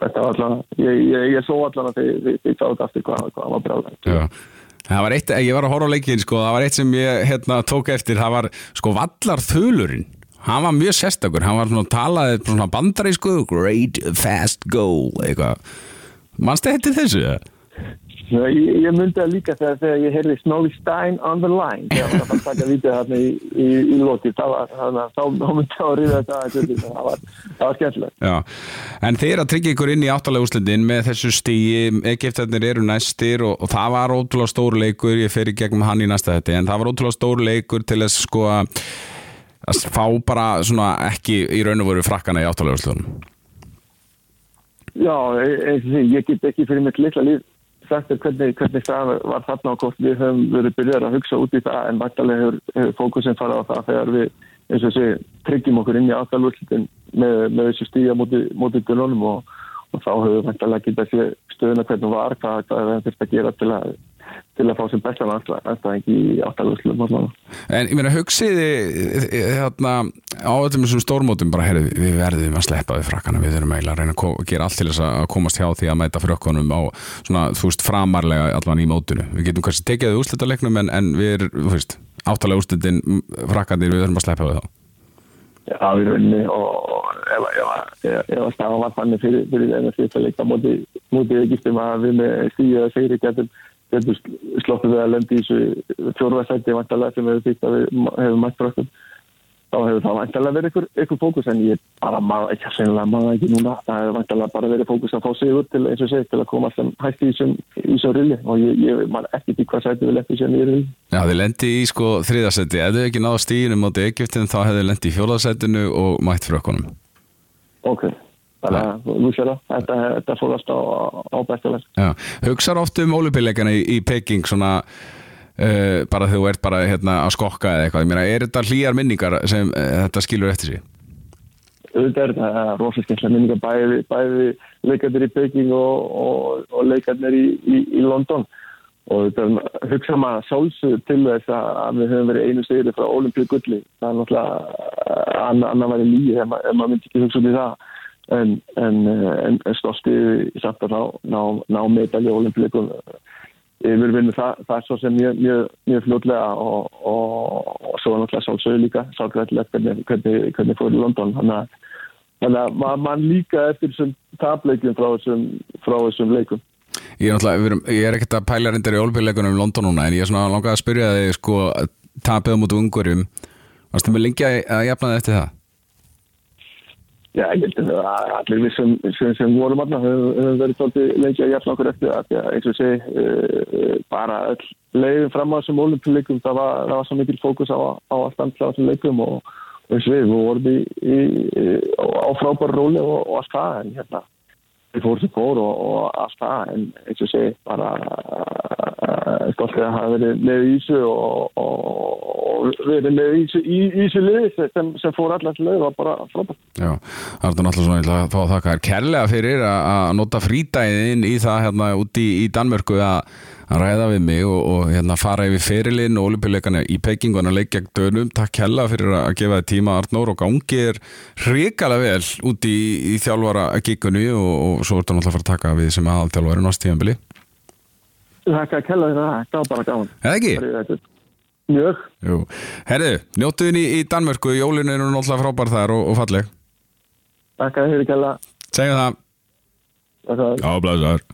þetta var allan ég, ég, ég svo allan að þið, sáðu aftur hvað, hvað var bráðan Það var eitt, ég var að horfa á leikin sko, það var eitt sem ég hérna, tók eftir það var sko vallar þölurinn hann var mjög sérstakur, hann var svona talaðið svona bandarísku, great fast goal eitthvað. Mannstu eftir þessu? Ég, ég myndi það líka þegar, þegar ég heyrði Snowy Stein on the line þegar það var að taka vítið þarna í, í, í lóti þá, myndi það að ríða þetta það var, var skemmtilegt. En þeir að tryggja ykkur inn í áttalega úrslitin með þessu stíi, Egiptarnir eru næstir og, og það var ótrúlega stór leikur, ég fer í gegnum hann í næsta þetta, en það var ótrúlega stór leikur til sko að að fá bara svona ekki í raun og veru frakkana í áttalega úrslitunum. Já, e- eins og því, ég get ekki fyrir mitt litla líf sagt hvernig, hvernig það var þarna á hvort við höfum verið byrjar að hugsa út í það en vantarlega hefur, hefur fókusin farið á það þegar við, eins og sé, tryggjum okkur inn í áttalvöldin með, með þessu stíja móti dununum og, og þá hefur við vantarlega getað stöðuna hvernig var, hvað, við þurfum að gera til að, til að fá sem bestan aðstæðing í áttalvöldin. En ég meina hugsiði hérna á öllum þessum stórmótum bara, heyrðu, við verðum að sleppa við frakkana, við erum eiginlega að reyna að gera allt til þess að komast hjá því að mæta frökkunum á svona, þú veist, framarlega allan í mótunu. Við getum kannski tekið þau úrslitaleiknum en, en við erum, þú veist, áttalega úrslitin frakkandir, við erum að sleppa við þá. Já, í rauninni og ef, að stafa var þannig fyrir, fyrir þeim að að getum sloppið við að lendi í þessu fjórvæðsætti vantarlega sem hefur þýtt að við hefum mætt frökkum. Þá hefur það vantarlega verið ykkur, ykkur fókus en ég bara maður, ekki sennilega maður ekki núna. Það hefur vantarlega bara verið fókus að fá sigur til eins og segi til að koma sem hægt í þessum rilli og ég, ég man ekki til hvað sæti við lendi sem í rilli Já, þið lendi í sko þriðasetti, ef þið ekki náðu stíðinu móti Egyptin þá hefðu lendi í fjólaðsettinu og mætt frökkunum. ok, þetta, þetta fólast á, á bestalega Já, hugsar oft um ólupileikana í, í Peking svona uh, bara þegar þú ert bara hérna að skokka eða eitthvað, meina, er þetta hlýjar minningar sem uh, þetta skilur eftir sig? auðvitað er þetta rosa skemmtilega minninga bæði, bæði leikarnir í Peking og, og, og leikarnir í, í, í London. Og þetta hugsa maður sjálfsög til þess að við höfum verið einu sigri frá Olimpíu gulli. Það er náttúrulega annar anna væri líi ef, ma- ef maður myndi ekki hugsa út í það en, en, en, en stolti samt að ná, ná, medalji á Olimpíuleikum yfir vinnu það, það er svo sem mjög, mjög, mjög fljótlega og, og, og svo er náttúrulega sjálfsögur líka sálgræðilegt hvernig, hvernig, hvernig fór í London. Þannig að, þannig að man, man líka eftir þessum tapleikum frá þessum, frá þessum leikum. Ég er, ég er ekkert að pæla reyndar í ólupileikunum í London núna, en ég er svona langað að spyrja þig sko, tapið á mútu ungurjum varstu með lengi að, að jafna þig eftir það? Já, ég held að allir við sem, sem, sem vorum aðna höfum verið svolítið lengi að jafna okkur eftir að eins og segi uh, bara öll leiðin fram á þessum olimpíuleikum það það var svo mikil fókus á, á að standa á þessum leikum og, eins og við, vorum í, í, á frábæru róli og, og allt það en hérna við fórum sem fór og, og allt það en eins og segi bara stoltið að hafa verið með í þessu og, og, og verið með í þessu, í, í þessu liði sem, sem fór allar til leið var bara frábært. Já, það er náttúrulega svona, ég að fá að þakka þér kærlega fyrir að, nota frídæðin í það hérna úti í, í Danmörku að, að ræða við mig og, og hérna fara yfir ferilinn og olimpíuleikana í Peking og hann að leikja dönum. Takk kærlega fyrir að gefa þið tíma Arnór og gangi er hrikalega vel úti í, í þjálfara gigunni og, og svo ertu náttúrulega að fara að taka við sem aðalþjálfari nátt tíðanbili. Þakka að kella þetta, það var bara gaman. Eða ekki? Mjög. Herðu, njóttuðin í, í Danmörku, jólinu eru náttúrulega frábær þar og, og falleg. Þakka að þér kella. Segjum það. Þakka. Já, blæsar.